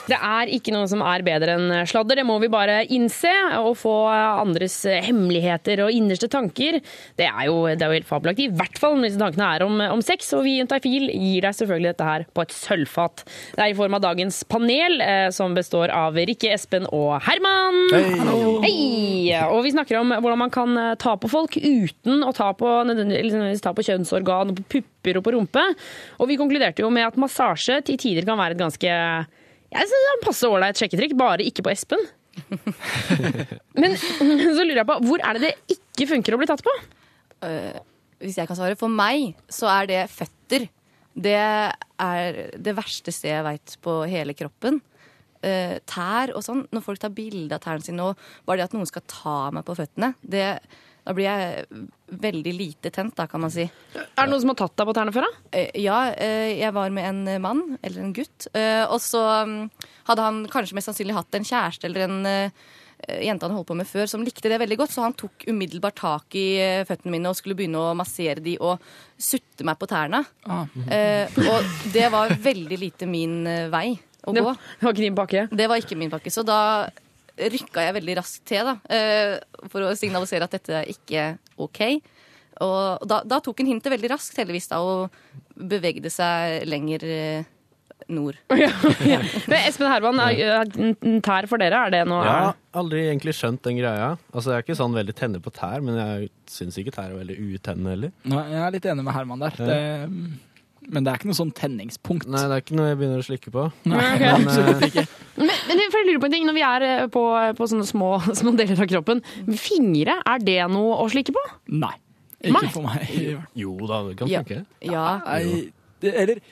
Det er ikke noe som er bedre enn sladder, det må vi bare innse. Å få andres hemmeligheter og innerste tanker, det er jo, det er jo helt fabelaktig. I hvert fall når disse tankene er om, om sex, og vi i Juntafil gir deg selvfølgelig dette her på et sølvfat. Det er i form av dagens panel, eh, som består av Rikke, Espen og Herman. Hei! Hei! Og vi snakker om hvordan man kan eh, ta på folk uten å ta på, ta på kjønnsorgan og på pupper og på rumpe. Og vi konkluderte jo med at massasje til tider kan være et ganske jeg synes han passer ålreit sjekketrykk, bare ikke på Espen. Men så lurer jeg på, hvor er det det ikke funker å bli tatt på? Uh, hvis jeg kan svare. For meg så er det føtter. Det er det verste stedet jeg veit på hele kroppen. Uh, tær og sånn. Når folk tar bilde av tærne sine, og bare det at noen skal ta meg på føttene, det, da blir jeg veldig lite tent, da, kan man si. Er det noen som har tatt deg på tærne før, da? Eh, Ja, eh, jeg var med en mann, eller en gutt, eh, og så mm, hadde han kanskje mest sannsynlig hatt en kjæreste eller en eh, jente han holdt på med før, som likte det veldig godt, så han tok umiddelbart tak i eh, føttene mine og skulle begynne å massere de og sutte meg på tærne. Ah. Eh, og det var veldig lite min eh, vei å gå. det var ikke din pakke? Det var ikke min pakke. Så da rykka jeg veldig raskt til, da, eh, for å signalisere at dette ikke OK. Og da, da tok han hintet veldig raskt, heldigvis, da, og bevegde seg lenger eh, nord. Ja, ja. Men Espen Herman, er- er tær for dere, er det noe Ja, aldri egentlig skjønt den greia. Altså, Jeg er ikke sånn veldig tenner på tær, men jeg syns ikke tær er veldig utennende heller. Nei, jeg er litt enig med Herman der. Ja. Det, men det er ikke noe sånn tenningspunkt. Nei, det er ikke noe jeg begynner å slikke på. Nei, Ok. Men, absolutt eh, ikke. Men, men for jeg lurer på en ting, når vi er eh, på, på sånne små, små deler av kroppen, fingre, er det noe å slikke på? Nei. Ikke Nei. for meg. Jo da, det kan Ja. funke. Ja. ja. ja. eller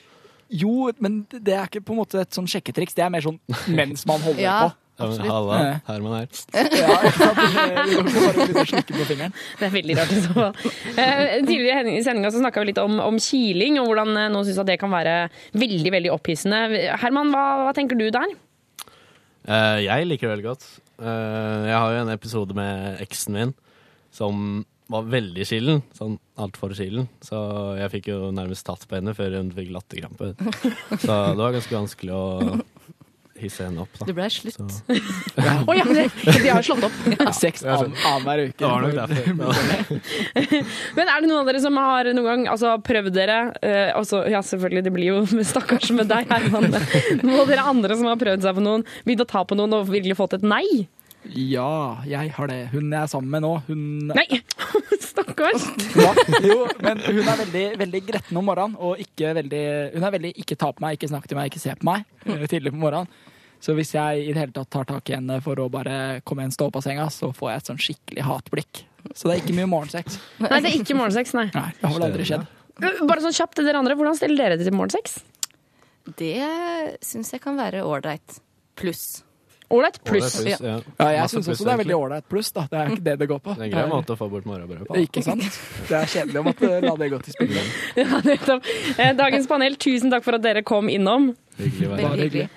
Jo, men det er ikke på en måte et sånn sjekketriks. Det er mer sånn mens man holder Ja. på. Absolutt. halla, Herman her. Ja. Det er veldig rart i så fall. Eh, Tidligere i sendinga snakka vi litt om, om kiling, og hvordan eh, noen syns det kan være veldig veldig opphissende. Herman, hva, hva tenker du der? Uh, jeg liker det veldig godt. Uh, jeg har jo en episode med eksen min som var veldig skillen. Sånn altfor skillen. Så jeg fikk jo nærmest tatt på henne før hun fikk latterkrampe. Så det var ganske vanskelig å hisse henne opp, da. Det ble slutt. Å ja, det, de har slått opp. Sex an- annenhver uke. Det var nok derfor. Men er det noen av dere som har noen gang altså, prøvd dere eh, også, Ja, selvfølgelig, det blir jo stakkars med deg, Herman. Noen av dere andre som har prøvd seg på noen, begynt å ta på noen og virkelig fått et nei? Ja, jeg har det. Hun jeg er sammen med nå, hun Nei! Stakkars. Ja, jo, men hun er veldig, veldig gretten om morgenen, og ikke veldig Hun er veldig ikke ta på meg, ikke snakk til meg, ikke se på meg eh, tidlig på morgenen. Så hvis jeg i det hele tatt tar tak i henne for å bare komme igjen, stå opp av senga, så får jeg et sånn skikkelig hatblikk. Så det er ikke mye morgensex. Nei, det er ikke morgensex, nei. Nei, det har vel aldri skjedd. Bare sånn kjapt til dere andre, hvordan stiller dere til morgensex? Det syns jeg kan være ålreit. Pluss. Ålreit pluss. Plus, ja. Ja, jeg syns også det er veldig ålreit pluss, da. Det er ikke det det går på. Det er en grei måte å få bort morgenbrødet på. Ikke sant? Det er kjedelig å måtte la det gå til spille. Ja, nettopp. Eh, Dagens panel, tusen takk for at dere kom innom. Hyggelig Bare hyggelig.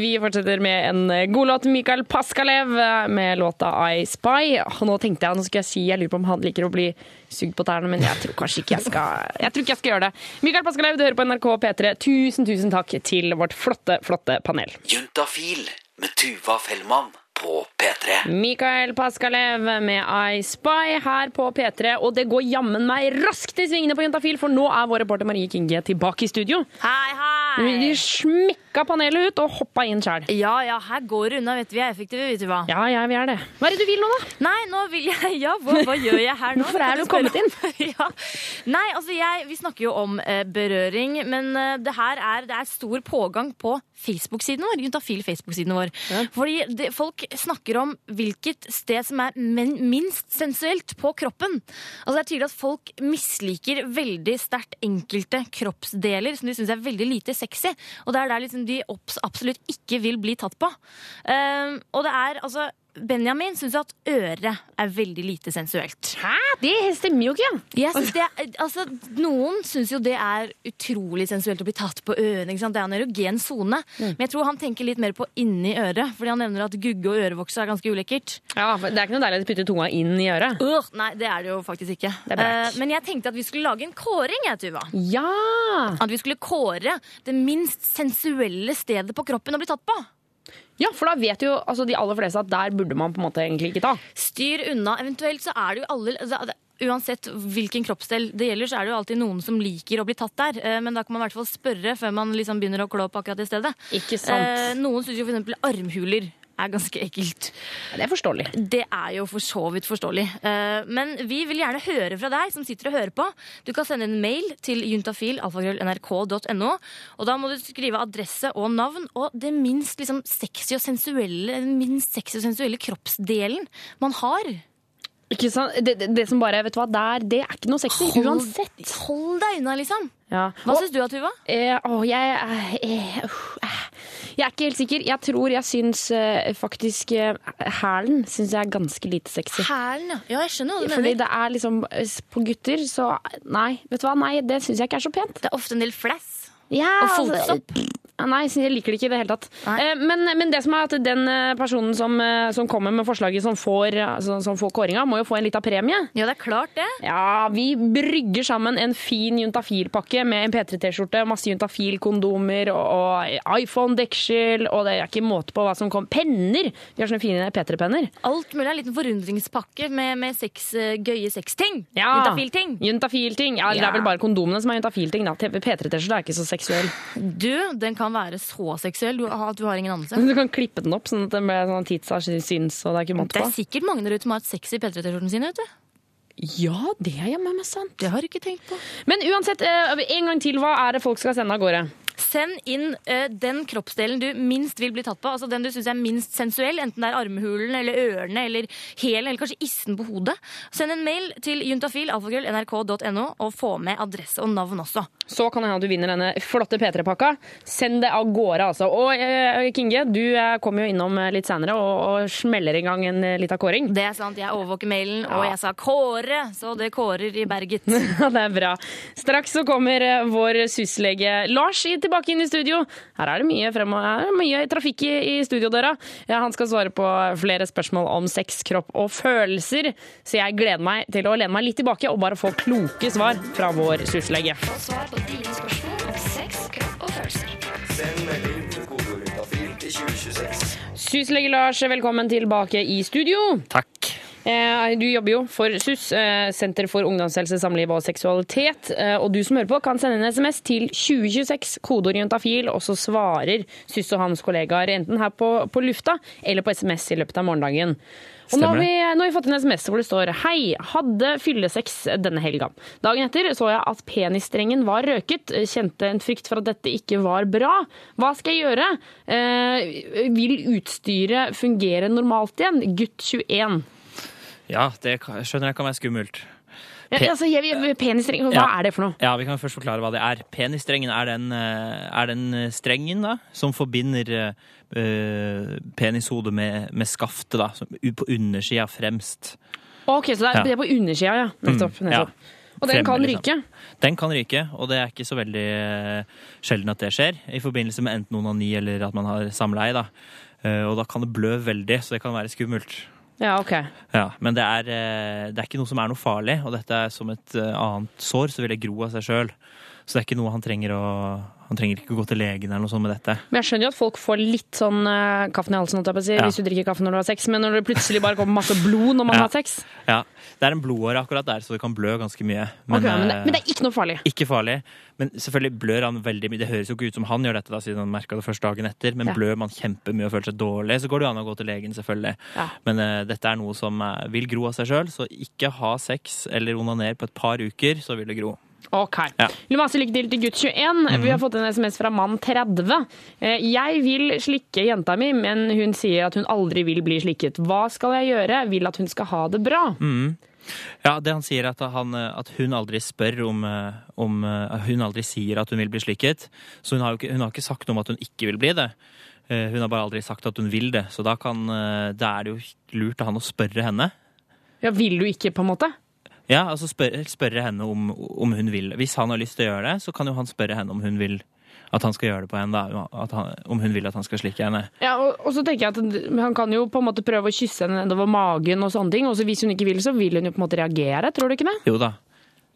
Vi fortsetter med en eh, god låt. Mikael Paskalev eh, med låta I Spy. Nå tenkte jeg, nå skal jeg si, jeg lurer på om han liker å bli sugd på tærne, men jeg tror kanskje ikke jeg skal Jeg tror ikke jeg skal gjøre det. Mikael Paskalev, du hører på NRK P3. Tusen, tusen takk til vårt flotte, flotte panel. Juntafil med Tuva Fellmann på P3. Mikael Paskalev med I Spy her på P3. Og det går jammen meg raskt i svingene på Juntafil, for nå er vår reporter Marie Kinge tilbake i studio. Hei, hei! De smekka panelet ut og hoppa inn sjæl. Ja, ja, her går det unna, vet du. Vi er effektive, vet du hva. Ja, ja, vi er det. Hva er det du vil nå, da? Nei, nå vil jeg Ja, hva, hva gjør jeg her nå? Hvorfor er du kommet inn? ja. Nei, altså jeg, vi snakker jo om eh, berøring, men eh, det her er, det er stor pågang på Facebook-siden vår. Juntafil Facebook-siden vår. Fordi det, folk snakker om hvilket sted som er minst sensuelt på kroppen. Altså Det er tydelig at folk misliker veldig sterkt enkelte kroppsdeler som de syns er veldig lite sexy. Og det er der liksom de absolutt ikke vil bli tatt på. Um, og det er altså Benjamin syns at øret er veldig lite sensuelt. Hæ? Det stemmer jo ikke. Jeg synes det altså, noen syns jo det er utrolig sensuelt å bli tatt på ørene. Det er en erogen sone. Men jeg tror han tenker litt mer på inni øret. Fordi han nevner at gugge og ørevoks er ganske ulekkert. Ja, Det er ikke noe deilig å putte tunga inn i øret. Uh, nei, det er det jo faktisk ikke. Eh, men jeg tenkte at vi skulle lage en kåring, jeg, Tuva. Ja! At vi skulle kåre det minst sensuelle stedet på kroppen å bli tatt på. Ja, for da vet jo altså, de aller fleste at der burde man på en måte egentlig ikke ta. Styr unna. Eventuelt så er det jo alle altså, Uansett hvilken kroppsdel det gjelder, så er det jo alltid noen som liker å bli tatt der. Eh, Men da kan man i hvert fall spørre før man liksom begynner å klå på akkurat det stedet. Ikke sant? Eh, noen syns jo f.eks. armhuler er ganske ekkelt. Det er forståelig. Det er jo for så vidt forståelig. Eh, Men vi vil gjerne høre fra deg som sitter og hører på. Du kan sende en mail til juntafil.nrk.no. Og da må du skrive adresse og navn og det minst liksom sexy og sensuelle, den minst sexy og sensuelle kroppsdelen man har. Ikke sant? Det, det, det som bare, vet du hva, der, det er ikke noe sexy Hold- uansett. Hold deg unna, liksom. Ja. Hva syns du, Tuva? Eh, å, jeg, eh, eh. Jeg er ikke helt sikker. Jeg tror jeg syns eh, faktisk eh, hælen syns jeg er ganske lite sexy. Hælen, ja. Ja, jeg skjønner hva du Fordi mener. det er liksom eh, På gutter, så Nei, vet du hva? Nei, det syns jeg ikke er så pent. Det er ofte en del flass. Ja, Og altså, fotsopp. Ja, Nei, jeg liker det ikke i det hele tatt. Eh, Men, men det som er at den eh, personen som, eh, som kommer med forslaget som får, som får kåringa, må jo få en liten premie. Ja, det er klart det. Ja, Vi brygger sammen en fin juntafil-pakke med en P3T-skjorte, masse juntafil-kondomer og, iPhone-deksel, og det er ikke måte på hva som kommer. Penner! Vi har sånne fine P3-penner. Alt mulig. En liten forundringspakke med, med seks, gøye sexting. Ja. Juntafil-ting. Juntafil-ting. Ja, Det er vel bare kondomene som er juntafil-ting. da. P3-T-skjorte er ikke så seksuell. Du, den kan være så seksuell du, at du har ingen anelse. Du kan klippe den opp sånn at den blir sånn titsa syns, og det er ikke måte Det er sikkert mange der ute som har et sexy P3T-skjorten sin. vet du. Ja, det er jammen meg sant. Det har du ikke tenkt på. Men uansett, eh, en gang til, hva er det folk skal sende av gårde? Send inn uh, den kroppsdelen du minst vil bli tatt på. Altså den du syns er minst sensuell, enten det er armhulen eller ørene eller hælen eller kanskje issen på hodet. Send en mail til juntafil.nrk.no og få med adresse og navn også. Så kan det hende du vinner denne flotte P3-pakka. Send det av gårde, altså. Og uh, Kinge, du eh, kommer jo innom litt senere og, og smeller i gang en lita kåring. Det er sant, jeg overvåker mailen, og jeg sa Kåre, så det kårer i berget. Det er bra. Straks så kommer vår syslege Lars i- tilbake inn i studio. Her er det mye, fremover, er det mye trafikk i, i studiodøra. Ja, han skal svare på flere spørsmål om sex, kropp og følelser, så jeg gleder meg til å lene meg litt tilbake og bare få kloke svar fra vår syslege. Få svar på dine spørsmål om sex, kropp og følelser. Send melding med kodeord til 2026. Syslege Lars, velkommen tilbake i studio. Takk. Eh, Du jobber jo for SUS, eh, Senter for ungdomshelse, samliv og seksualitet. Eh, Og du som hører på, kan sende en SMS til 2026, kodeord juntafil, og så svarer SUS og hans kollegaer enten her på, på lufta eller på SMS i løpet av morgendagen. Og nå har, vi, nå har vi fått en SMS hvor det står Hei, hadde fyllesex denne helga. Dagen etter så jeg at penisstrengen var røket. Kjente en frykt for at dette ikke var bra. Hva skal jeg gjøre? Eh, vil utstyret fungere normalt igjen? Gutt 21. Ja, det skjønner jeg kan være skummelt. Ja, Pe- altså, jeg, jeg- penisstreng, hva Ja. er det for noe? Ja, Vi kan først forklare hva det er. Penisstrengen er den, eh, er den strengen da, som forbinder uh, penishodet med, med skaftet, da, som på undersida fremst. Ok, så det er, Ja. det er på undersida, ja. Nettopp. Mm, nettopp. ja. Og den kan liksom. ryke. Den kan ryke, og det er ikke så veldig eh, sjelden at det skjer. I forbindelse med enten onani eller at man har samleie. Da. Eh, og da kan det blø veldig, så det kan være skummelt. Ja, ok. Ja, Men det er, eh, det er ikke noe som er noe farlig, og dette er som et eh, annet sår, så vil det gro av seg sjøl. Så det er ikke noe han trenger å Han trenger ikke gå til legen eller noe sånt med dette. Men jeg skjønner jo at folk får litt sånn uh, kaffen i halsen si, Ja. hvis du drikker kaffe når du har sex, men når det plutselig bare kommer masse blod når man Ja. har sex Ja, Det er en blodåre akkurat der, så det kan blø ganske mye. Ok, men, det, eh, men det er ikke noe farlig. Ikke farlig, men selvfølgelig blør han veldig mye. Det høres jo ikke ut som han gjør dette, da, siden han merka det først dagen etter, men Ja. blør man kjempemye og føler seg dårlig, så går det jo an å gå til legen, selvfølgelig. Ja. Men uh, dette er noe som vil gro av seg sjøl, så ikke ha sex eller onaner på et par uker, så vil det gro. Ok. Ja. Masse lykke til til gutt 21. Vi har fått en SMS fra mann 30. Eh, Jeg vil slikke jenta mi, men hun sier at hun aldri vil bli slikket. Hva skal jeg gjøre? Vil at hun skal ha det bra. Mm. Ja, det han sier er at, han, eh, at hun aldri spør om, eh, om Hun aldri sier at hun vil bli slikket. Så hun har ikke, hun har ikke sagt noe om at hun ikke vil bli det. Hun har bare aldri sagt at hun vil det. Så da, kan, da er det jo lurt av han å spørre henne. Ja, Vil du ikke, på en måte? Ja, altså spørre, spørre henne om, om hun vil. Hvis han har lyst til å gjøre det, så kan jo han spørre henne om hun vil at han skal gjøre det på henne. Han, om hun vil at han skal slikke henne. Ja, og, og så tenker jeg at Han kan jo på en måte prøve å kysse henne nedover magen, og sånne ting. Og så hvis hun ikke vil, så vil hun jo på en måte reagere. Tror du ikke det? Jo da.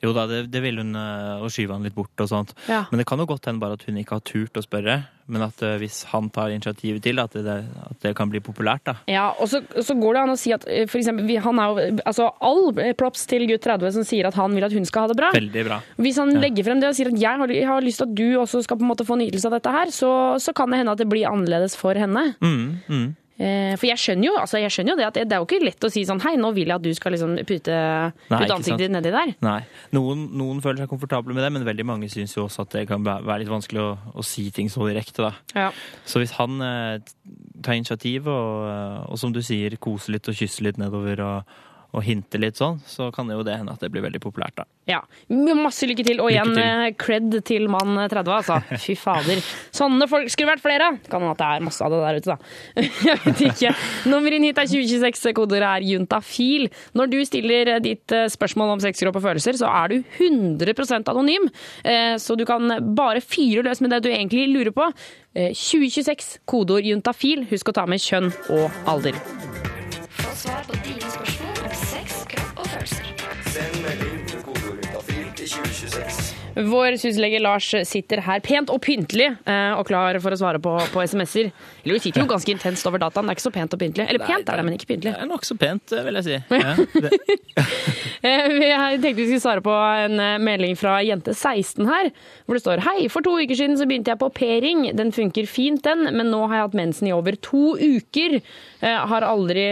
Jo da, det, det vil hun øh, og skyve han litt bort og sånt. Ja. Men det kan jo godt hende bare at hun ikke har turt å spørre. Men at øh, hvis han tar initiativet til at det, at det kan bli populært, da. Ja, og så, så går det an å si at eh, for eksempel, han er jo, altså All props til gutt 30 som sier at han vil at hun skal ha det bra. Veldig bra. Hvis han legger frem det og sier at jeg har, jeg har lyst til at du også skal på en måte få nytelse av dette her, så, så kan det hende at det blir annerledes for henne. Mm, mm. Eh, For jeg skjønner jo, altså jeg skjønner jo det at det, er jo ikke lett å si sånn hei, nå vil jeg at du skal liksom pute, Nei, putte ansiktet ditt nedi der. Nei. Noen, noen føler seg komfortable med det, men veldig mange syns jo også at det kan være litt vanskelig å, å si ting så direkte, da. Ja. Så hvis han eh, tar initiativ og, og som du sier, koser litt og kysser litt nedover og, og hinter litt sånn, så kan det jo det hende at det blir veldig populært, da. Ja. Masse lykke til. Og Lykke igjen, til. eh, cred til mann 30, altså. Fy fader. Sånne folk skulle vært flere! Kan hende at det er masse av det der ute, da. Jeg vet ikke. Nummeret inn hit er 2026, koder er juntafil. Når du stiller eh, ditt eh, spørsmål om sexkropp og følelser, så er du 100% anonym. Eh, Så du kan bare fyre løs med det du egentlig lurer på. Eh, 2026, kodeord juntafil. Husk å ta med kjønn og alder. Få svar på dine spørsmål om sex, kropp og følelser. Send melding til kodeord juntafil til 2026. Vår syslege Lars sitter her pent og pyntelig eh, og klar for å svare på, på SMS-er. Eller vi sitter jo ganske intenst over dataen. Det er ikke så pent og pyntelig. Eller pent er det, men ikke pyntelig. Det er nokså pent, eh, vil jeg si. Ja, Eh, tenkte vi skulle svare på en melding fra jente 16 her, hvor det står Hei, for to uker siden så begynte jeg på p-ring. Den funker fint, den, men nå har jeg hatt mensen i over to uker. Jeg Har aldri,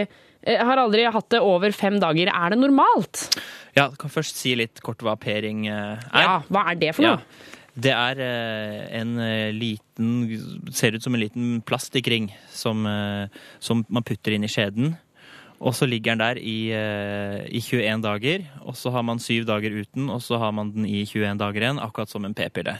eh, har aldri hatt det over fem dager. Er det normalt? ja, du kan først si litt kort hva p-ring eh, er. Ja, hva er det for noe? Ja. Det er eh, en liten Ser ut som en liten plastikkring som, som man putter inn i skjeden. Og så ligger den der i, i 21 dager, og så har man syv dager uten, og så har man den i 21 dager igjen, akkurat som en p-pille.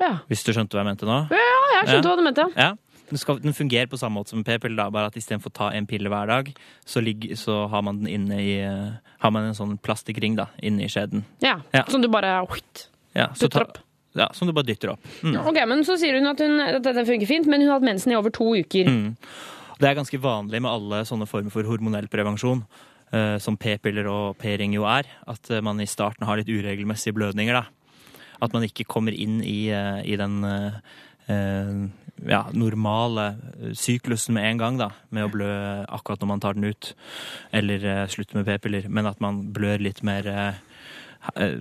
Ja. Hvis du skjønte hva jeg mente nå? Ja, jeg skjønte Ja. hva du mente. Ja. Den, skal, den fungerer på samme måte som en p-pille, da, bare at istedenfor å ta en pille hver dag, så, ligger, så har man den inne i eh, Har man en sånn plastikkring da, inne i skjeden. Ja, Ja. Som du bare whitt. Ja, så Dytter opp. Ja, som du bare dytter opp. Mm. Ok, men Så sier hun at, hun, at dette funker fint, men hun har hatt mensen i over to uker. Mm. Det er ganske vanlig med alle sånne former for hormonell prevensjon, eh, som p-piller og p-ring jo er, at eh, man i starten har litt uregelmessige blødninger. da. At man ikke kommer inn i, i den ja, normale eh, syklusen med en gang, da, med å blø akkurat når man tar den ut, eller eh, slutter med p-piller, men at man blør litt mer eh, eh,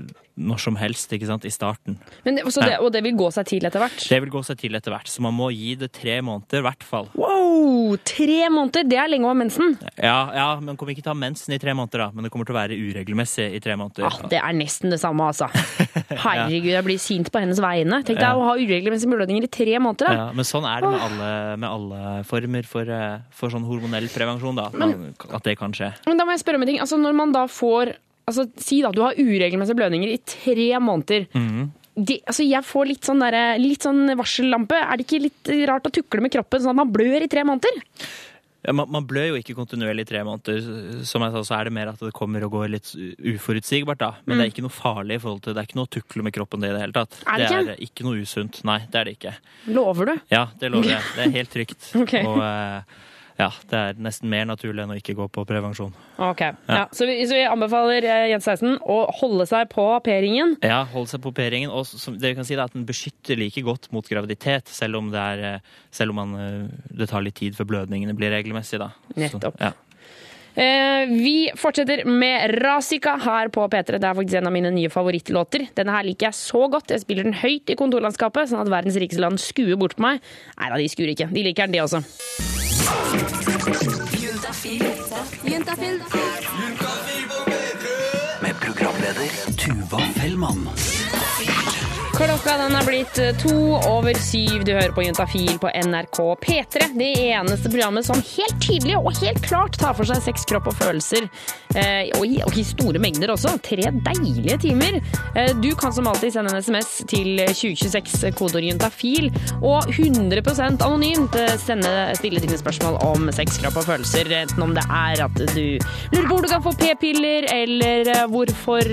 når som helst, ikke sant, i starten. Men det, det, og det vil gå seg til etter hvert? Det vil gå seg til etter hvert, så man må gi det tre måneder i hvert fall. Wow! Tre måneder! Det er lenge å ha mensen. Ja, ja, men kommer ikke til å ha mensen i tre måneder, da. Men det kommer til å være uregelmessig i tre måneder. Ah, det er nesten det samme, altså. Herregud, jeg blir sint på hennes vegne. Tenk deg Ja. å ha uregelmessige blødninger i tre måneder. Da. Ja, men sånn er det med alle, med alle former for, eh, for sånn hormonell prevensjon, da. At, at det kan skje. Men da må jeg spørre om en ting. Altså, når man da får altså, Si da du har uregelmessige blødninger i tre måneder. Mm. De, altså, jeg får litt sånn, der, litt sånn varsellampe. Er det ikke litt rart å tukle med kroppen sånn at man blør i tre måneder? Ja, man, man blør jo ikke kontinuerlig i tre måneder. Som jeg sa, så er det mer at det kommer og går litt uforutsigbart, da. Men det er ikke noe farlig i forhold til Det er ikke noe å tukle med kroppen det i det hele tatt. Er det ikke? det er ikke noe usunt. Nei, det er det ikke. Lover du? Ja, det lover jeg. Det er helt trygt. okay. Og eh, ja, det er nesten mer naturlig enn å ikke gå på prevensjon. Ok. Ja. Så, vi, så vi anbefaler eh, Jens 16 å holde seg på p-ringen. Ja, holde seg på p-ringen. Og som det vi kan si er at den beskytter like godt mot graviditet, selv om det, er, eh, selv om man, eh, det tar litt tid før blødningene blir regelmessige. Da. Nettopp. Så, ja. Eh, vi fortsetter med Rasika her på P3. Det er faktisk en av mine nye favorittlåter. Denne her liker jeg så godt. Jeg spiller den høyt i kontorlandskapet, sånn at verdens rikeste land skuer bort på meg. Nei da, de skuer ikke. De liker den, de også. Med programleder Tuva Fellmann. Klokka den er blitt eh, to over syv. Du hører på Juntafil på NRK P3. Det eneste programmet som helt tydelig og helt klart tar for seg sex, kropp og følelser. Eh, og, i, og i store mengder også. Tre deilige timer. Eh, du kan som alltid sende en SMS til 2026, kodeord juntafil. Og 100% anonymt sende, stille dine spørsmål om sex, kropp og følelser. Enten om det er at du lurer på hvor du kan få p-piller, eller hvorfor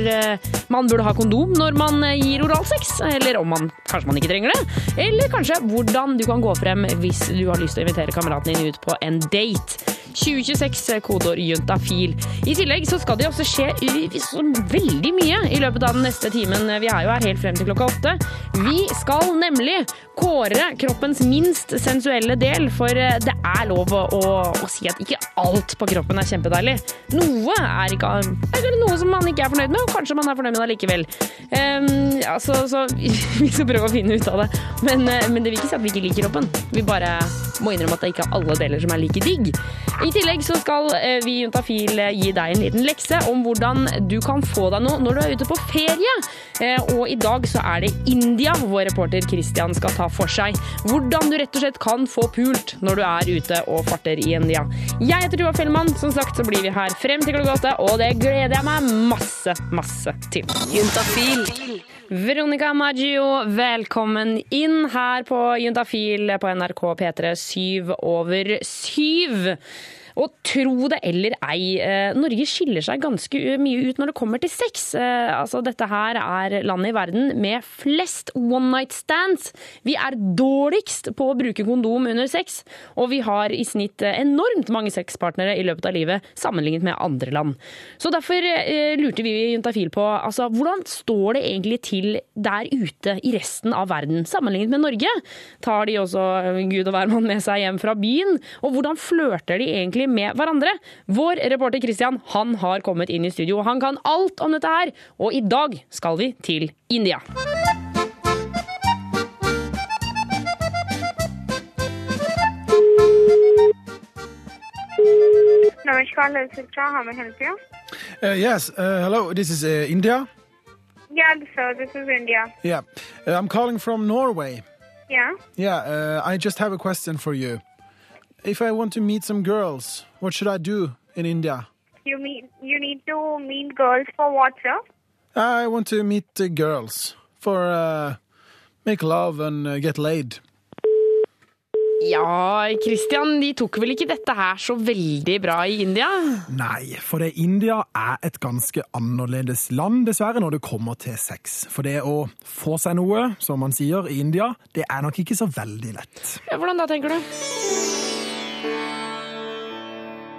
man burde ha kondom når man gir oralsex, eller om man kanskje man ikke trenger det. Eller kanskje hvordan du kan gå frem hvis du har lyst til å invitere kameraten din ut på en date. 2026, kodeord juntafil. I tillegg så skal det også skje veldig mye i løpet av den neste timen. Vi er jo her helt frem til klokka åtte. Vi skal nemlig kåre kroppens minst sensuelle del, for eh, det er lov å, å, si at ikke alt på kroppen er kjempedeilig. Noe er ikke er noe som man ikke er fornøyd med, og kanskje man er fornøyd med det likevel. Um, altså, så vi skal prøve å finne ut av det. Men, eh, men det vil ikke si at vi ikke liker kroppen. Vi bare må innrømme at det ikke er alle deler som er like digg. I tillegg så skal eh, vi i Juntafil eh, gi deg en liten lekse om hvordan du kan få deg noe når du er ute på ferie. Eh, Og i dag så er det India vår reporter Christian skal ta for seg. Hvordan du rett og slett kan få pult når du er ute og farter i India. Jeg heter Tuva Fellmann. Som sagt så blir vi her frem til klokka åtte, og det gleder jeg meg masse, masse til. Juntafil. Veronica Maggio, velkommen inn her på Juntafil på NRK P3 syv over syv. Og tro det eller ei, eh, Norge skiller seg ganske mye ut når det kommer til sex. Eh, altså, dette her er landet i verden med flest one night stands. Vi er dårligst på å bruke kondom under sex, og vi har i snitt enormt mange sexpartnere i løpet av livet sammenlignet med andre land. Så derfor eh, lurte vi i Juntafil på altså, hvordan står det egentlig til der ute i resten av verden sammenlignet med Norge? Tar de også Gud og hvermann med seg hjem fra byen? Og hvordan flørter de egentlig med hverandre? Vår reporter Christian han har kommet inn i studio. Han kan alt om dette her, og i dag skal vi til India. Namaskar, Lalsitra. How may I help you? Uh, yes, uh, hello, this is uh, India. Yeah, sir, this is India. Yeah, uh, I'm calling from Norway. Yeah. Yeah, uh, I just have a question for you. If I want to meet some girls, what should I do in India? You mean you need to meet girls for what, sir? I want to meet uh, girls for uh, make love and uh, get laid. Ja, Christian, de tok vel ikke dette her så veldig bra i India? Nei, for det India er et ganske annerledes land, dessverre, når det kommer til sex. For det å få seg noe, som man sier i India, det er nok ikke så veldig lett. Ja, hvordan da, tenker du?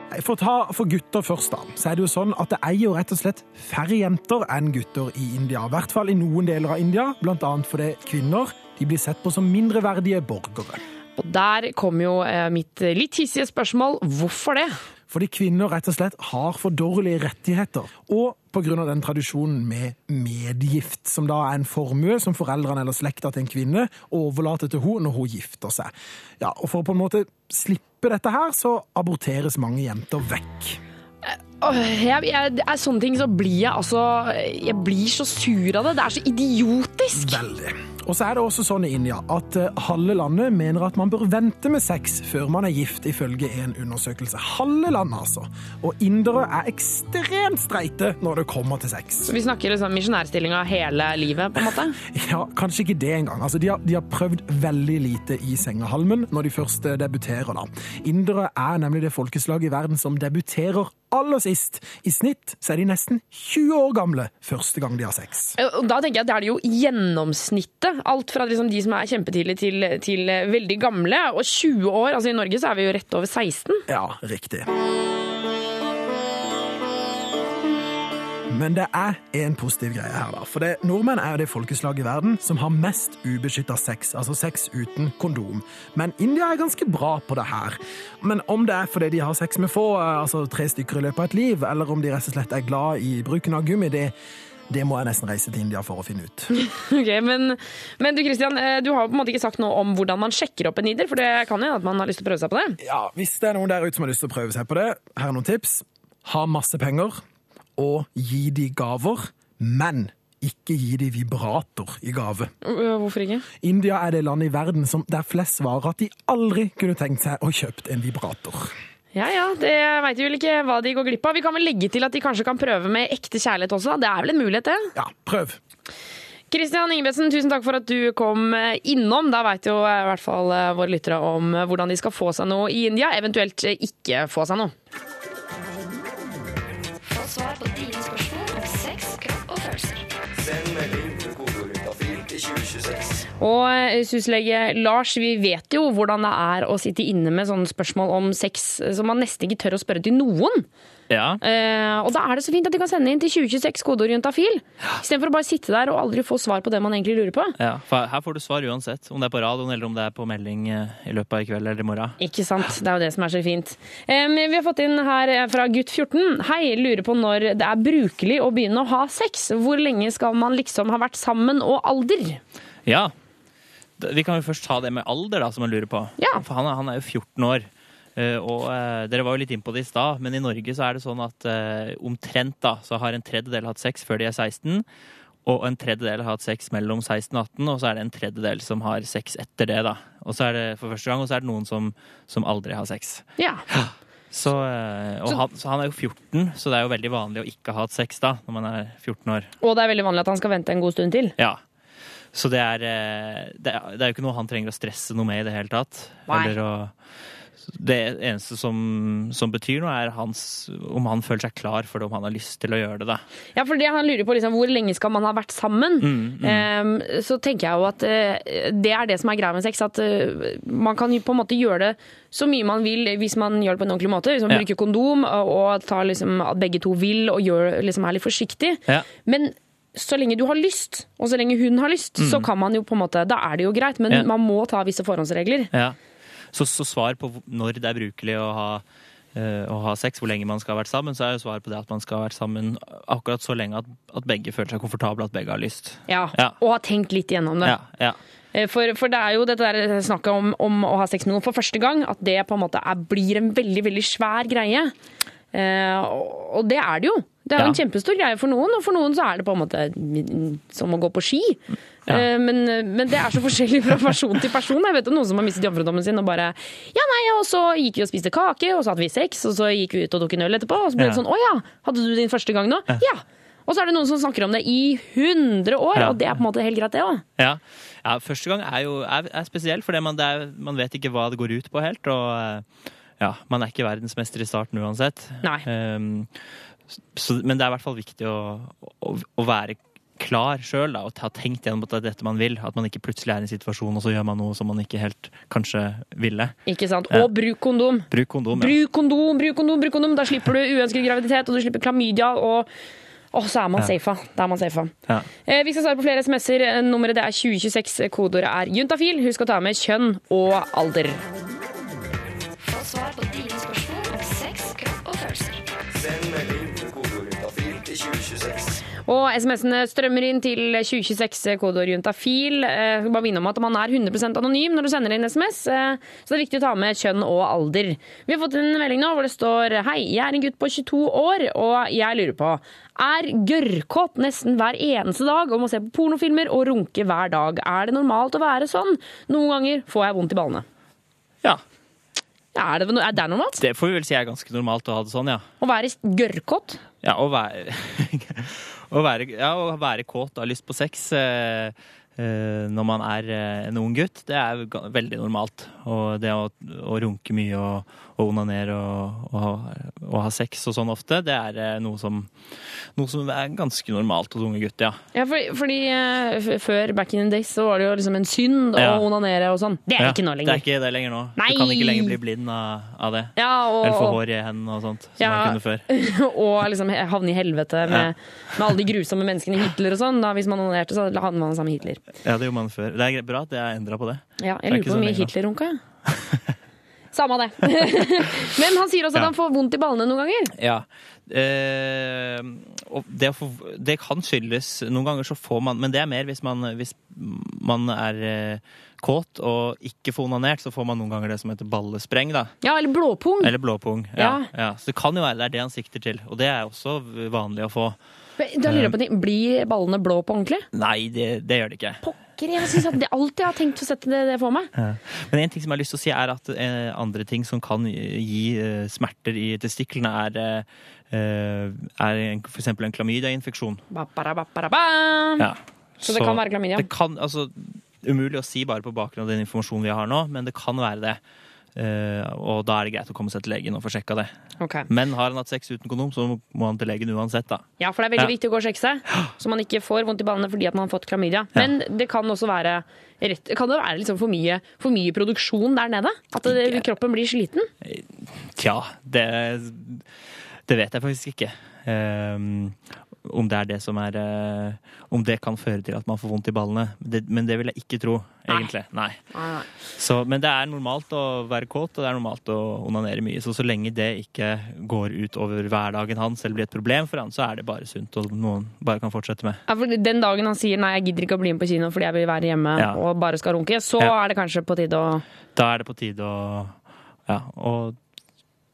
For, å ta, for gutter først, da, så er det jo sånn at det er jo rett og slett færre jenter enn gutter i India. I hvert fall i noen deler av India, annet fordi kvinner de blir sett på som mindreverdige borgere. Og der kom jo eh, mitt litt hissige spørsmål. Hvorfor det? Fordi kvinner rett og slett har for dårlige rettigheter. Og pga. den tradisjonen med medgift, som da er en formue som foreldrene eller slekta til en kvinne overlater til henne når hun gifter seg. Ja, og For å på en måte slippe dette her, så aborteres mange jenter vekk. Jeg, jeg, er sånne ting så blir jeg altså Jeg blir så sur av det. Det er så idiotisk. Veldig. Og så er det også sånn i India at eh, halve landet mener at man bør vente med sex før man er gift, ifølge en undersøkelse. Halve landet, altså. Og indere er ekstremt streite når det kommer til sex. Så vi snakker liksom misjonærstillinga hele livet, på en måte? Ja, kanskje ikke det engang. Altså, de, har, de har prøvd veldig lite i sengehalmen når de først eh, debuterer. da. Indere er nemlig det folkeslaget i verden som debuterer aller sist. I snitt så er de nesten 20 år gamle første gang de har sex. Eh, Og Da tenker jeg at det er det jo gjennomsnittet. Alt fra liksom de som er kjempetidlig til, til veldig gamle. Og 20 år, altså i Norge så er vi jo rett over 16. Ja, riktig. Men det er en positiv greie her, da. For det, nordmenn er jo det folkeslaget i verden som har mest ubeskytta sex, altså sex uten kondom. Men India er ganske bra på det her. Men om det er fordi de har sex med få, eh, altså tre stykker i løpet av et liv, eller om de rett og slett er glad i bruken av gummi, det, det må jeg nesten reise til India for å finne ut. Ok, men, men du Christian, eh, du har på en måte ikke sagt noe om hvordan man sjekker opp en nider, for det kan jo at man har lyst til å prøve seg på det. Ja, Hvis det er noen der ute som har lyst til å prøve seg på det, her er noen tips. Ha masse penger, og gi de gaver, men ikke gi de vibrator i gave. Hvorfor ikke? India er det landet i verden som der flest svarer at de aldri kunne tenkt seg å kjøpt en vibrator. Ja ja, det veit vi vel ikke hva de går glipp av. Vi kan vel legge til at de kanskje kan prøve med ekte kjærlighet også. Det er vel en mulighet, det? Ja, prøv. Kristian Ingebretsen, tusen takk for at du kom eh, innom. Da veit jo eh, i hvert fall eh, våre lyttere om hvordan de skal få seg noe i India, eventuelt ikke få seg noe. Få svar på eh, syslege Lars, vi vet jo hvordan det er å sitte inne med sånne spørsmål om sex som man nesten ikke tør å spørre til noen. Ja. Eh, og da er det så fint at de kan sende inn til 2026 kodeord ja. istedenfor å bare sitte der og aldri få svar på det man egentlig lurer på. Ja, for her får du svar uansett, om det er på radioen eller om det er på melding eh, i løpet av i kveld eller i morgen. Ikke sant. Det er jo det som er så fint. Eh, vi har fått inn her eh, fra gutt 14. Hei, lurer på når det er brukelig å begynne å ha sex. Hvor lenge skal man liksom ha vært sammen, og alder? Ja. Vi kan jo først ta det med alder, da, som man lurer på. For han er, han er jo 14 år. Eh, og eh, Dere var jo litt inn på det i stad, men i Norge så er det sånn at eh, omtrent da, så har en tredjedel hatt sex før de er 16. Og en tredjedel har hatt sex mellom 16 og 18, og så er det en tredjedel som har sex etter det. da. Og så er det for første gang, og så er det noen som, som aldri har sex. Ja. Så, og han, så han er jo 14, så det er jo veldig vanlig å ikke ha hatt sex da, når man er 14 år. Og det er veldig vanlig at han skal vente en god stund til. Ja. Så det er, det er, det er jo ikke noe han trenger å stresse noe med i det hele tatt. Nei. Eller å, det eneste som, som betyr noe, er hans, om han føler seg klar for det, om han har lyst til å gjøre det. Da. Ja, for det han lurer på liksom, hvor lenge skal man ha vært sammen? Mm, mm. Um, så tenker jeg jo at uh, det er det som er greia med sex, at uh, man kan på en måte gjøre det så mye man vil hvis man gjør det på en ordentlig måte. Hvis man Ja. bruker kondom og, og tar liksom at begge to vil og gjør, liksom, er litt forsiktig. Ja. Men så lenge du har lyst, og så lenge hun har lyst, Mm. så kan man jo på en måte, da er det jo greit. Men Ja. man må ta visse forhåndsregler. Ja. Så, så svar på når det er brukelig å ha, eh, å ha sex, hvor lenge man skal ha vært sammen, så er jo svar på det at man skal ha vært sammen akkurat så lenge at, at begge føler seg komfortable, at begge har lyst. Ja, Ja. Og har tenkt litt igjennom det. Ja, ja. Eh, For, for det er jo dette der snakket om, om å ha sex med noen for første gang, at det på en måte er, blir en veldig, veldig svær greie. Eh, og og det er det jo. Det er jo Ja. en kjempestor greie for noen, og for noen så er det på en måte som å gå på ski. Ja. men, men det er så forskjellig fra person til person. Jeg vet om noen som har mistet jomfrudommen sin og bare Ja, nei, og så gikk vi og spiste kake, og så hadde vi sex, og så gikk vi ut og tok en øl etterpå, og så ble det Ja. sånn Å ja, hadde du din første gang nå? Ja. Og så er det noen som snakker om det i 100 år, Ja. og det er på en måte helt greit, det òg. Ja. ja, første gang er jo er, er spesiell, for man, man vet ikke hva det går ut på helt. Og eh, ja, man er ikke verdensmester i starten uansett. Nei. Um, så, men det er i hvert fall viktig å, å, å være klar sjøl og ha tenkt gjennom at det er dette man vil. At man ikke plutselig er i en situasjon og så gjør man noe som man ikke helt kanskje ville. Ikke sant? Og bruk kondom. Bruk kondom, ja. Bruk kondom, bruk kondom, bruk kondom. Da slipper du uønsket graviditet, og du slipper klamydia, og Åh, så er man Ja. safa. Da er man safa. Ja. Eh, vi skal svare på flere SMS-er. Nummeret det er 2026. Kodeordet er juntafil. Husk å ta med kjønn og alder. Og SMS-ene strømmer inn til 2026 kodeord juntafil. Eh, Jeg skal bare minne om at man er 100% anonym når du sender inn SMS, eh, så det er viktig å ta med kjønn og alder. Vi har fått en melding nå hvor det står Hei, jeg er en gutt på 22 år, og jeg lurer på Er gørrkåt nesten hver eneste dag og må se på pornofilmer og runke hver dag. Er det normalt å være sånn? Noen ganger får jeg vondt i ballene. Ja. Er det, er det normalt? Det får vi vel si er ganske normalt å ha det sånn, ja. Å være gørrkåt? Ja, å være, å være, ja, å være kåt og ha lyst på sex eh, eh, når man er eh, en ung gutt, det er veldig normalt. Og det å, å runke mye og, og onanere og, og, ha- og ha sex og sånn ofte, det er eh, noe som, noe som er ganske normalt hos unge gutter, ja. Ja, fordi, fordi eh, Før back in the days så var det jo liksom en synd Ja. å onanere og sånn. Det er Ja, ikke nå Det er ikke det lenger nå. Nei! Du kan ikke lenger bli blind av, av det. Ja, og- Eller få hår i hendene og sånt, som man kunne før. og liksom havne i helvete med, med alle de grusomme menneskene Hitler og sånn. Da, hvis man onanerte, så havnet man sammen med Hitler. Ja, det gjorde man før. Det er bra at det er endra på det. Ja, jeg lurer på hvor mye. Hitler runka, jeg. Samme det. Men han sier også at Ja. han får vondt i ballene noen ganger. Ja. Eh, og det, få, det kan skyldes Noen ganger så får man Men det er mer hvis man, hvis man er eh, kåt og ikke får onanert, så får man noen ganger det som heter ballespreng. da. Ja, eller blåpung. Eller blåpung. Ja. Ja. Ja. Så det kan jo være det er det han sikter til. Og det er også vanlig å få. Da lurer jeg på, ting. Blir ballene blå på ordentlig? Nei, det, det gjør det ikke. Pokker, jeg synes at det alltid har tenkt å sette det, det for meg. Ja. Men en ting som jeg har lyst til å si er at eh, andre ting som kan gi eh, smerter i testiklene, er, eh, er f.eks. en klamydiainfeksjon. Ja. Så det kan være klamydia? Det kan, altså, umulig å si bare på bakgrunn av den informasjonen vi har nå, men det kan være det. Eh, og da er det greit å komme seg til legen og få sjekka det. Okay. Men har han hatt sex uten kondom, så må han til legen uansett, da. Ja, for det er veldig Ja. viktig å gå og sjekke seg, så man ikke får vondt i ballene fordi at man har fått klamydia. Men det kan også være rett, kan det være liksom for, mye, for mye produksjon der nede? At det, kroppen blir sliten? Tja, det, det vet jeg faktisk ikke. Ehm, om det er det som er uh, Om det kan føre til at man får vondt i ballene. Det, men det vil jeg ikke tro, egentlig. Nei. Så, men det er normalt å være kåt, og det er normalt å onanere mye. Så så lenge det ikke går ut over hverdagen hans eller blir et problem for han, så er det bare sunt og noen bare kan fortsette med. Ja, for den dagen han sier nei, jeg gidder ikke å bli med på kino fordi jeg vil være hjemme Ja. og bare skal runke, så Ja. er det kanskje på tide å Da er det på tide å ja, å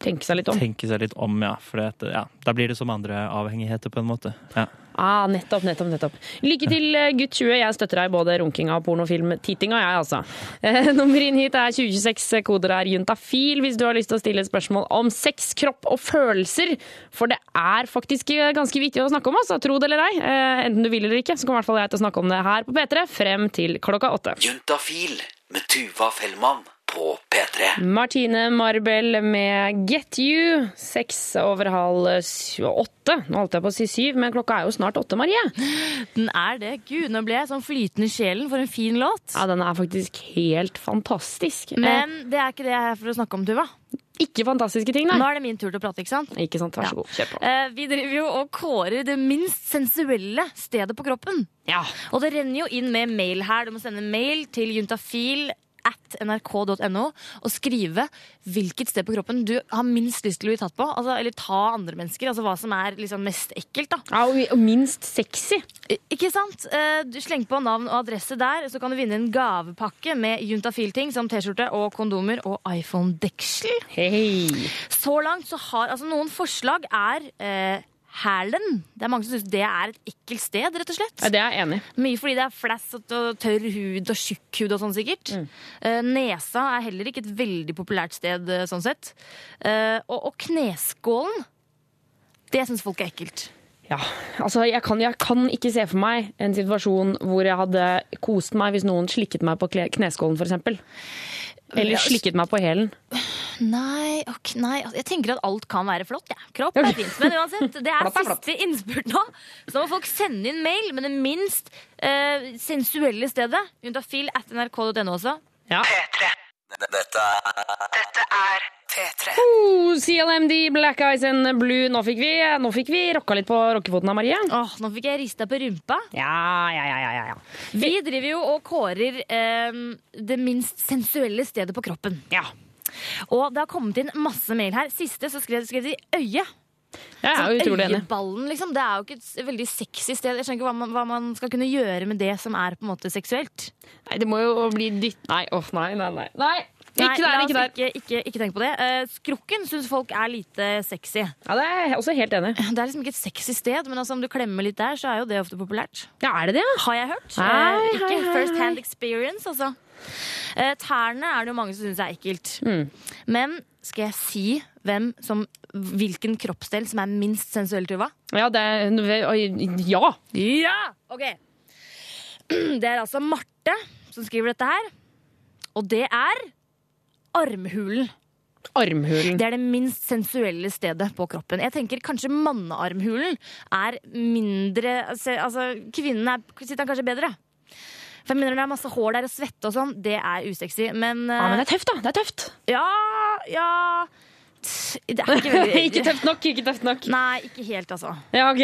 tenke seg litt om. tenke seg litt om, ja. For det, ja, da blir det som andre avhengigheter, på en måte. Ja. Ah, nettopp, nettopp, nettopp. Lykke til, eh, gutt 20. Jeg støtter deg i både runkinga og pornofilm-tittinga, jeg, altså. Eh, nummer inn hit er 2026. Koder er juntafil hvis du har lyst til å stille et spørsmål om sex, kropp og følelser. For det er faktisk eh, ganske viktig å snakke om, altså. Tro det eller ei. Eh, enten du vil eller ikke, så kommer i hvert fall jeg til å snakke om det her på P3 frem til klokka åtte. Juntafil med Tuva Fellmann på P3. Martine Marbel med Get You. Seks over halv åtte. Nå holdt jeg på å si syv, men klokka er jo snart åtte, Marie. Den er det. Gud, nå ble jeg sånn flytende i sjelen for en fin låt. Ja, den er faktisk helt fantastisk. Men det er ikke det jeg er her for å snakke om, Tuva. Ikke fantastiske ting, nei. Nå er det min tur til å prate, ikke sant? Ikke sant, vær så god. Kjør på. Eh, Vi driver jo og kårer det minst sensuelle stedet på kroppen. Ja. Og det renner jo inn med mail her. Du må sende mail til juntafil at nrk.no og skrive hvilket sted på kroppen du har minst lyst til å bli tatt på. Altså, eller ta andre mennesker. Altså hva som er liksom mest ekkelt. da. Ja, og minst sexy. Ikke sant? Eh, Du Sleng på navn og adresse der, så kan du vinne en gavepakke med juntafil-ting som T-skjorte og kondomer og iPhone-deksel. Hei. Så langt så har altså Noen forslag er eh, hælen. Det er mange som syns det er et ekkelt sted, rett og slett. Ja, det er jeg enig. Mye fordi det er flassete og tørr hud og tjukk hud og sånn sikkert. Mm. nesa er heller ikke et veldig populært sted eh, sånn sett. Eh, og, og kneskålen, det syns folk er ekkelt. Ja, altså jeg kan, jeg kan ikke se for meg en situasjon hvor jeg hadde kost meg hvis noen slikket meg på kneskålen, f.eks. Eller slikket meg på hælen. Nei, ok, nei, altså, jeg tenker at alt kan være flott. Ja. Kropp er fint. Men uansett, det er er siste innspurt nå. Så må folk sende inn mail med det minst eh, sensuelle stedet. Juntafil at nrk.no også. Ja. Dette er P3. Oh, CLMD, Black Eyes and Blue. Nå fikk vi, nå fikk vi rocka litt på rockefoten av Marie. Åh, nå fikk jeg rista på rumpa. Ja, ja, ja, ja, ja. Vi driver jo og kårer eh, det minst sensuelle stedet på kroppen. Ja. Og det har kommet inn masse mail her. Siste så skrev, skrev de øye. Jeg er jo utrolig enig. Øyeballen, liksom. Det er jo ikke et veldig sexy sted. Jeg skjønner ikke hva man, hva man skal kunne gjøre med det som er på en måte seksuelt. Nei, det må jo bli dytt... Nei, åh, nei, nei, nei. Nei, ikke der, ikke der. Ikke, ikke, ikke tenk på det. Eh, skrukken syns folk er lite sexy. Ja, det er jeg også helt enig. Det er liksom ikke et sexy sted, men altså, om du klemmer litt der, så er jo det ofte populært. Ja, er det det? Har jeg hørt. Hei, Eh, ikke hei, hei, first hand experience, altså. Eh, tærne er det jo mange som syns er ekkelt. Mm. Men skal jeg si hvem som, hvilken kroppsdel som er minst sensuell, Tuva? Ja, det er Ja! Ja! Ok. Det er altså Marte som skriver dette her. Og det er armhulen. Armhulen. Det er det minst sensuelle stedet på kroppen. Jeg tenker kanskje mannearmhulen er mindre altså, altså, Kvinnen er, sitter kanskje bedre. For jeg mener det er masse hår der og svette og sånn, det er usexy. Men, Ja, men det er tøft, da. Det er tøft. Ja, ja Det er ikke veldig ikke tøft nok, ikke tøft nok. Nei, ikke helt, altså. Ja, ok.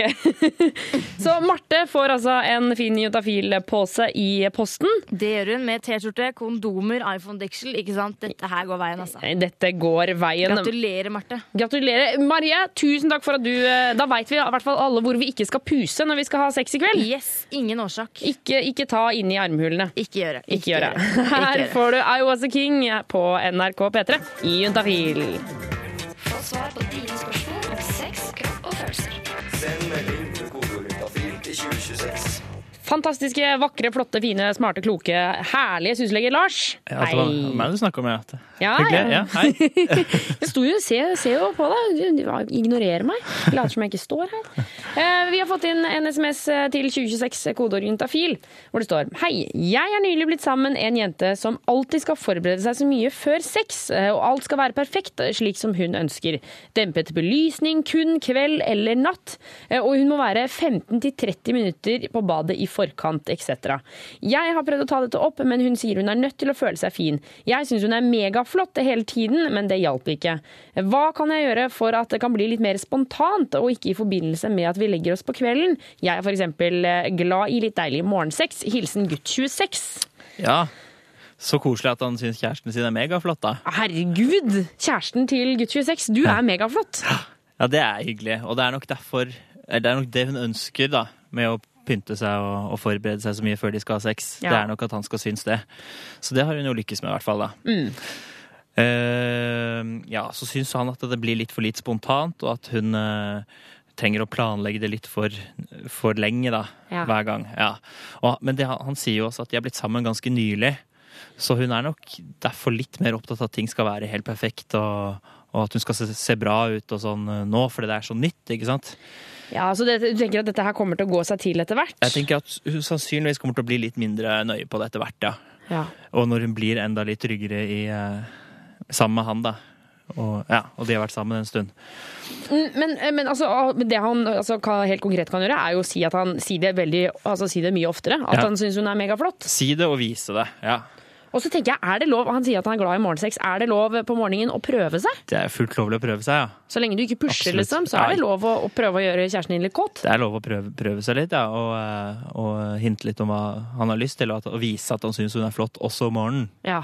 Så Marte får altså en fin Juntafil-pose i posten. Det gjør hun med T-skjorte, kondomer, iPhone-deksel. Ikke sant? Dette her går veien, altså. Dette går veien. Gratulerer, Marte. Gratulerer. Marie, tusen takk for at du eh, Da veit vi i hvert fall alle hvor vi ikke skal puse når vi skal ha sex i kveld. Yes, ingen årsak. Ikke, ikke ta i armhulene. Ikke gjøre. Ikke gjøre. Ikke Her får du I Was A King på NRK P3 i Juntafil. Svar på dine fantastiske, vakre, flotte, fine, smarte, kloke, herlige syslege Lars. Ja, det var meg du snakka med. Ja, Hyggelig. ja. Hei. Jeg sto jo, ser, ser jo på deg. Du, ignorerer meg. Later som jeg ikke står her. Eh, vi har fått inn en SMS til 2026, kodeorientafil, hvor det står Hei, jeg er nylig blitt sammen en jente som alltid skal forberede seg så mye før sex, eh, og alt skal være perfekt, slik som hun ønsker. Dempet belysning, kun kveld eller natt, eh, og hun må være 15-30 minutter på badet i forkant, etc. Jeg har prøvd å ta dette opp, men hun sier hun er nødt til å føle seg fin. Jeg syns hun er megaflott hele tiden, men det hjalp ikke. Hva kan jeg gjøre for at det kan bli litt mer spontant, og ikke i forbindelse med at vi legger oss på kvelden? Jeg er f.eks. glad i litt deilig morgensex. Hilsen gutt 26. Ja. Så koselig at han syns kjæresten sin er megaflott, da. Herregud! Kjæresten til gutt 26, du er megaflott. Ja, det er hyggelig. Og det er nok derfor Det er nok det hun ønsker, da, med å pynte seg og, og forberede seg så mye før de skal ha sex. Ja. Det er nok at han skal synes det. Så det har hun jo lykkes med, i hvert fall. da. Mm. Uh, ja, så syns han at det blir litt for litt spontant, og at hun uh, trenger å planlegge det litt for, for lenge da, Ja. hver gang. Ja. Og, men det, han sier jo også at de er blitt sammen ganske nylig, så hun er nok derfor litt mer opptatt av at ting skal være helt perfekt, og, og at hun skal se, se bra ut og sånn eh, nå, fordi det er så nytt, ikke sant? Ja, så det, Du tenker at dette her kommer til å gå seg til etter hvert? Jeg tenker at hun sannsynligvis kommer til å bli litt mindre nøye på det etter hvert, ja. Ja. Og når hun blir enda litt tryggere i, eh, sammen med han, da. Og, ja, og de har vært sammen en stund. Mm, Men, men altså, det han altså, helt konkret kan gjøre, er jo å si, at han, si, det, veldig, altså, si det mye oftere. At Ja. han syns hun er megaflott. Si det og vise det. ja. Og så tenker jeg, er det lov, Han sier at han er glad i morgensex. Er det lov på morgenen å prøve seg? Det er fullt lovlig å prøve seg, ja. Så lenge du ikke pusher, Absolutt. liksom, så er det lov å, å prøve å gjøre kjæresten din litt kåt. Det er lov å prøve, prøve seg litt, ja. Og, eh, og hinte litt om hva han har lyst til, og, at, og vise at han syns hun er flott også om morgenen. Ja.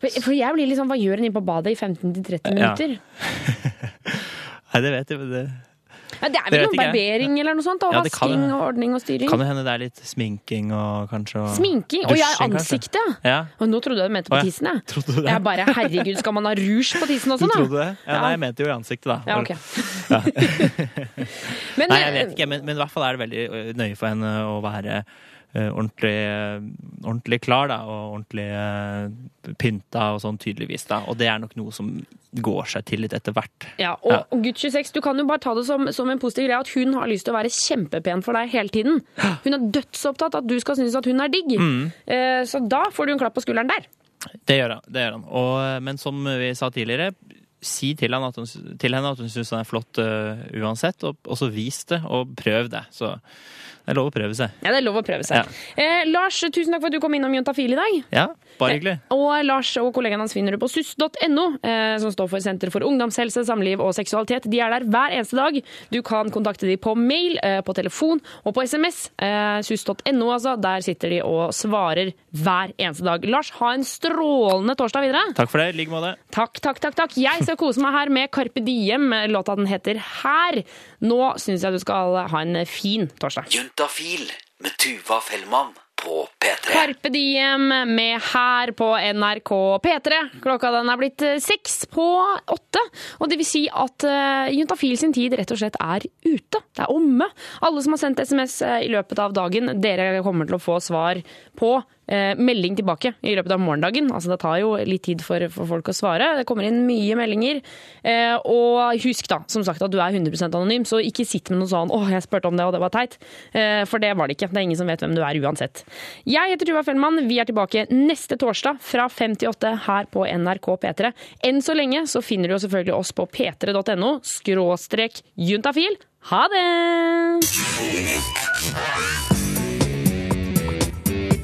For, for jeg blir liksom, Hva gjør en inne på badet i 15-30 minutter? Nei, det vet jeg, men det Ja, det er vel det noe barbering eller noe sånt? Og Ja, vasking og ordning og styring? kan jo hende det er litt sminking og kanskje og Sminking? Og jeg kanskje. ansiktet! Ja. Og nå trodde jeg du mente på tissen, jeg. Trodde du det? Jeg bare, herregud, skal man ha rouge på tissen også, da? trodde det? Ja. Nei, jeg mente jo i ansiktet, da. Ja, ok. Ja. Men, Nei, jeg eh, vet ikke, men, men i hvert fall er det veldig nøye for henne å være ordentlig, ordentlig klar, da, og ordentlig ø, pynta og sånn tydeligvis, da. Og det er nok noe som går seg til litt etter hvert. Ja, og, ja. gutt 26, du kan jo bare ta det som, som en positiv greie at hun har lyst til å være kjempepen for deg hele tiden. Hun er dødsopptatt at du skal synes at hun er digg. Mm. Eh, Så da får du en klapp på skulderen der. Det gjør han. Det gjør han. Og, men som vi sa tidligere, si til, han at hun, til henne at hun syns han er flott uh, uansett, og, og så vis det, og prøv det. Så det er lov å prøve seg. Ja, det er lov å prøve seg. Eh, Lars, tusen takk for at du kom innom Juntafil i dag. Ja, bare hyggelig. Og Lars og kollegaen hans finner du på suss.no, eh, som står for Senter for ungdomshelse, samliv og seksualitet. De er der hver eneste dag. Du kan kontakte dem på mail, eh, på telefon og på SMS. Eh, sus.no, altså. Der sitter de og svarer hver eneste dag. Lars, ha en strålende torsdag videre. Takk for det. I like måte. Takk, takk, takk. takk. Jeg skal kose meg her med Carpe Diem. Låta den heter Her. Nå syns jeg du skal ha en fin torsdag. Juntafil med Tuva Fellmann på P3. Carpe Diem med her på NRK P3. Klokka den er blitt eh, seks på åtte. Og det vil si at uh, Juntafil sin tid rett og slett er ute. Det er omme. Alle som har sendt SMS eh, i løpet av dagen, dere kommer til å få svar på melding tilbake i løpet av morgendagen. Altså Det tar jo litt tid for, for folk å svare. Det kommer inn mye meldinger. Eh, og husk da, som sagt at du er 100% anonym, så ikke sitt med noe sånn 'Å, jeg spurte om det, og det var teit'. Eh, for det var det ikke. Det er ingen som vet hvem du er uansett. Jeg heter Tuva Fellmann. Vi er tilbake neste torsdag fra 5 til 8 her på NRK P3. Enn så lenge så finner du jo selvfølgelig oss på p3.no skråstrek juntafil. Ha det!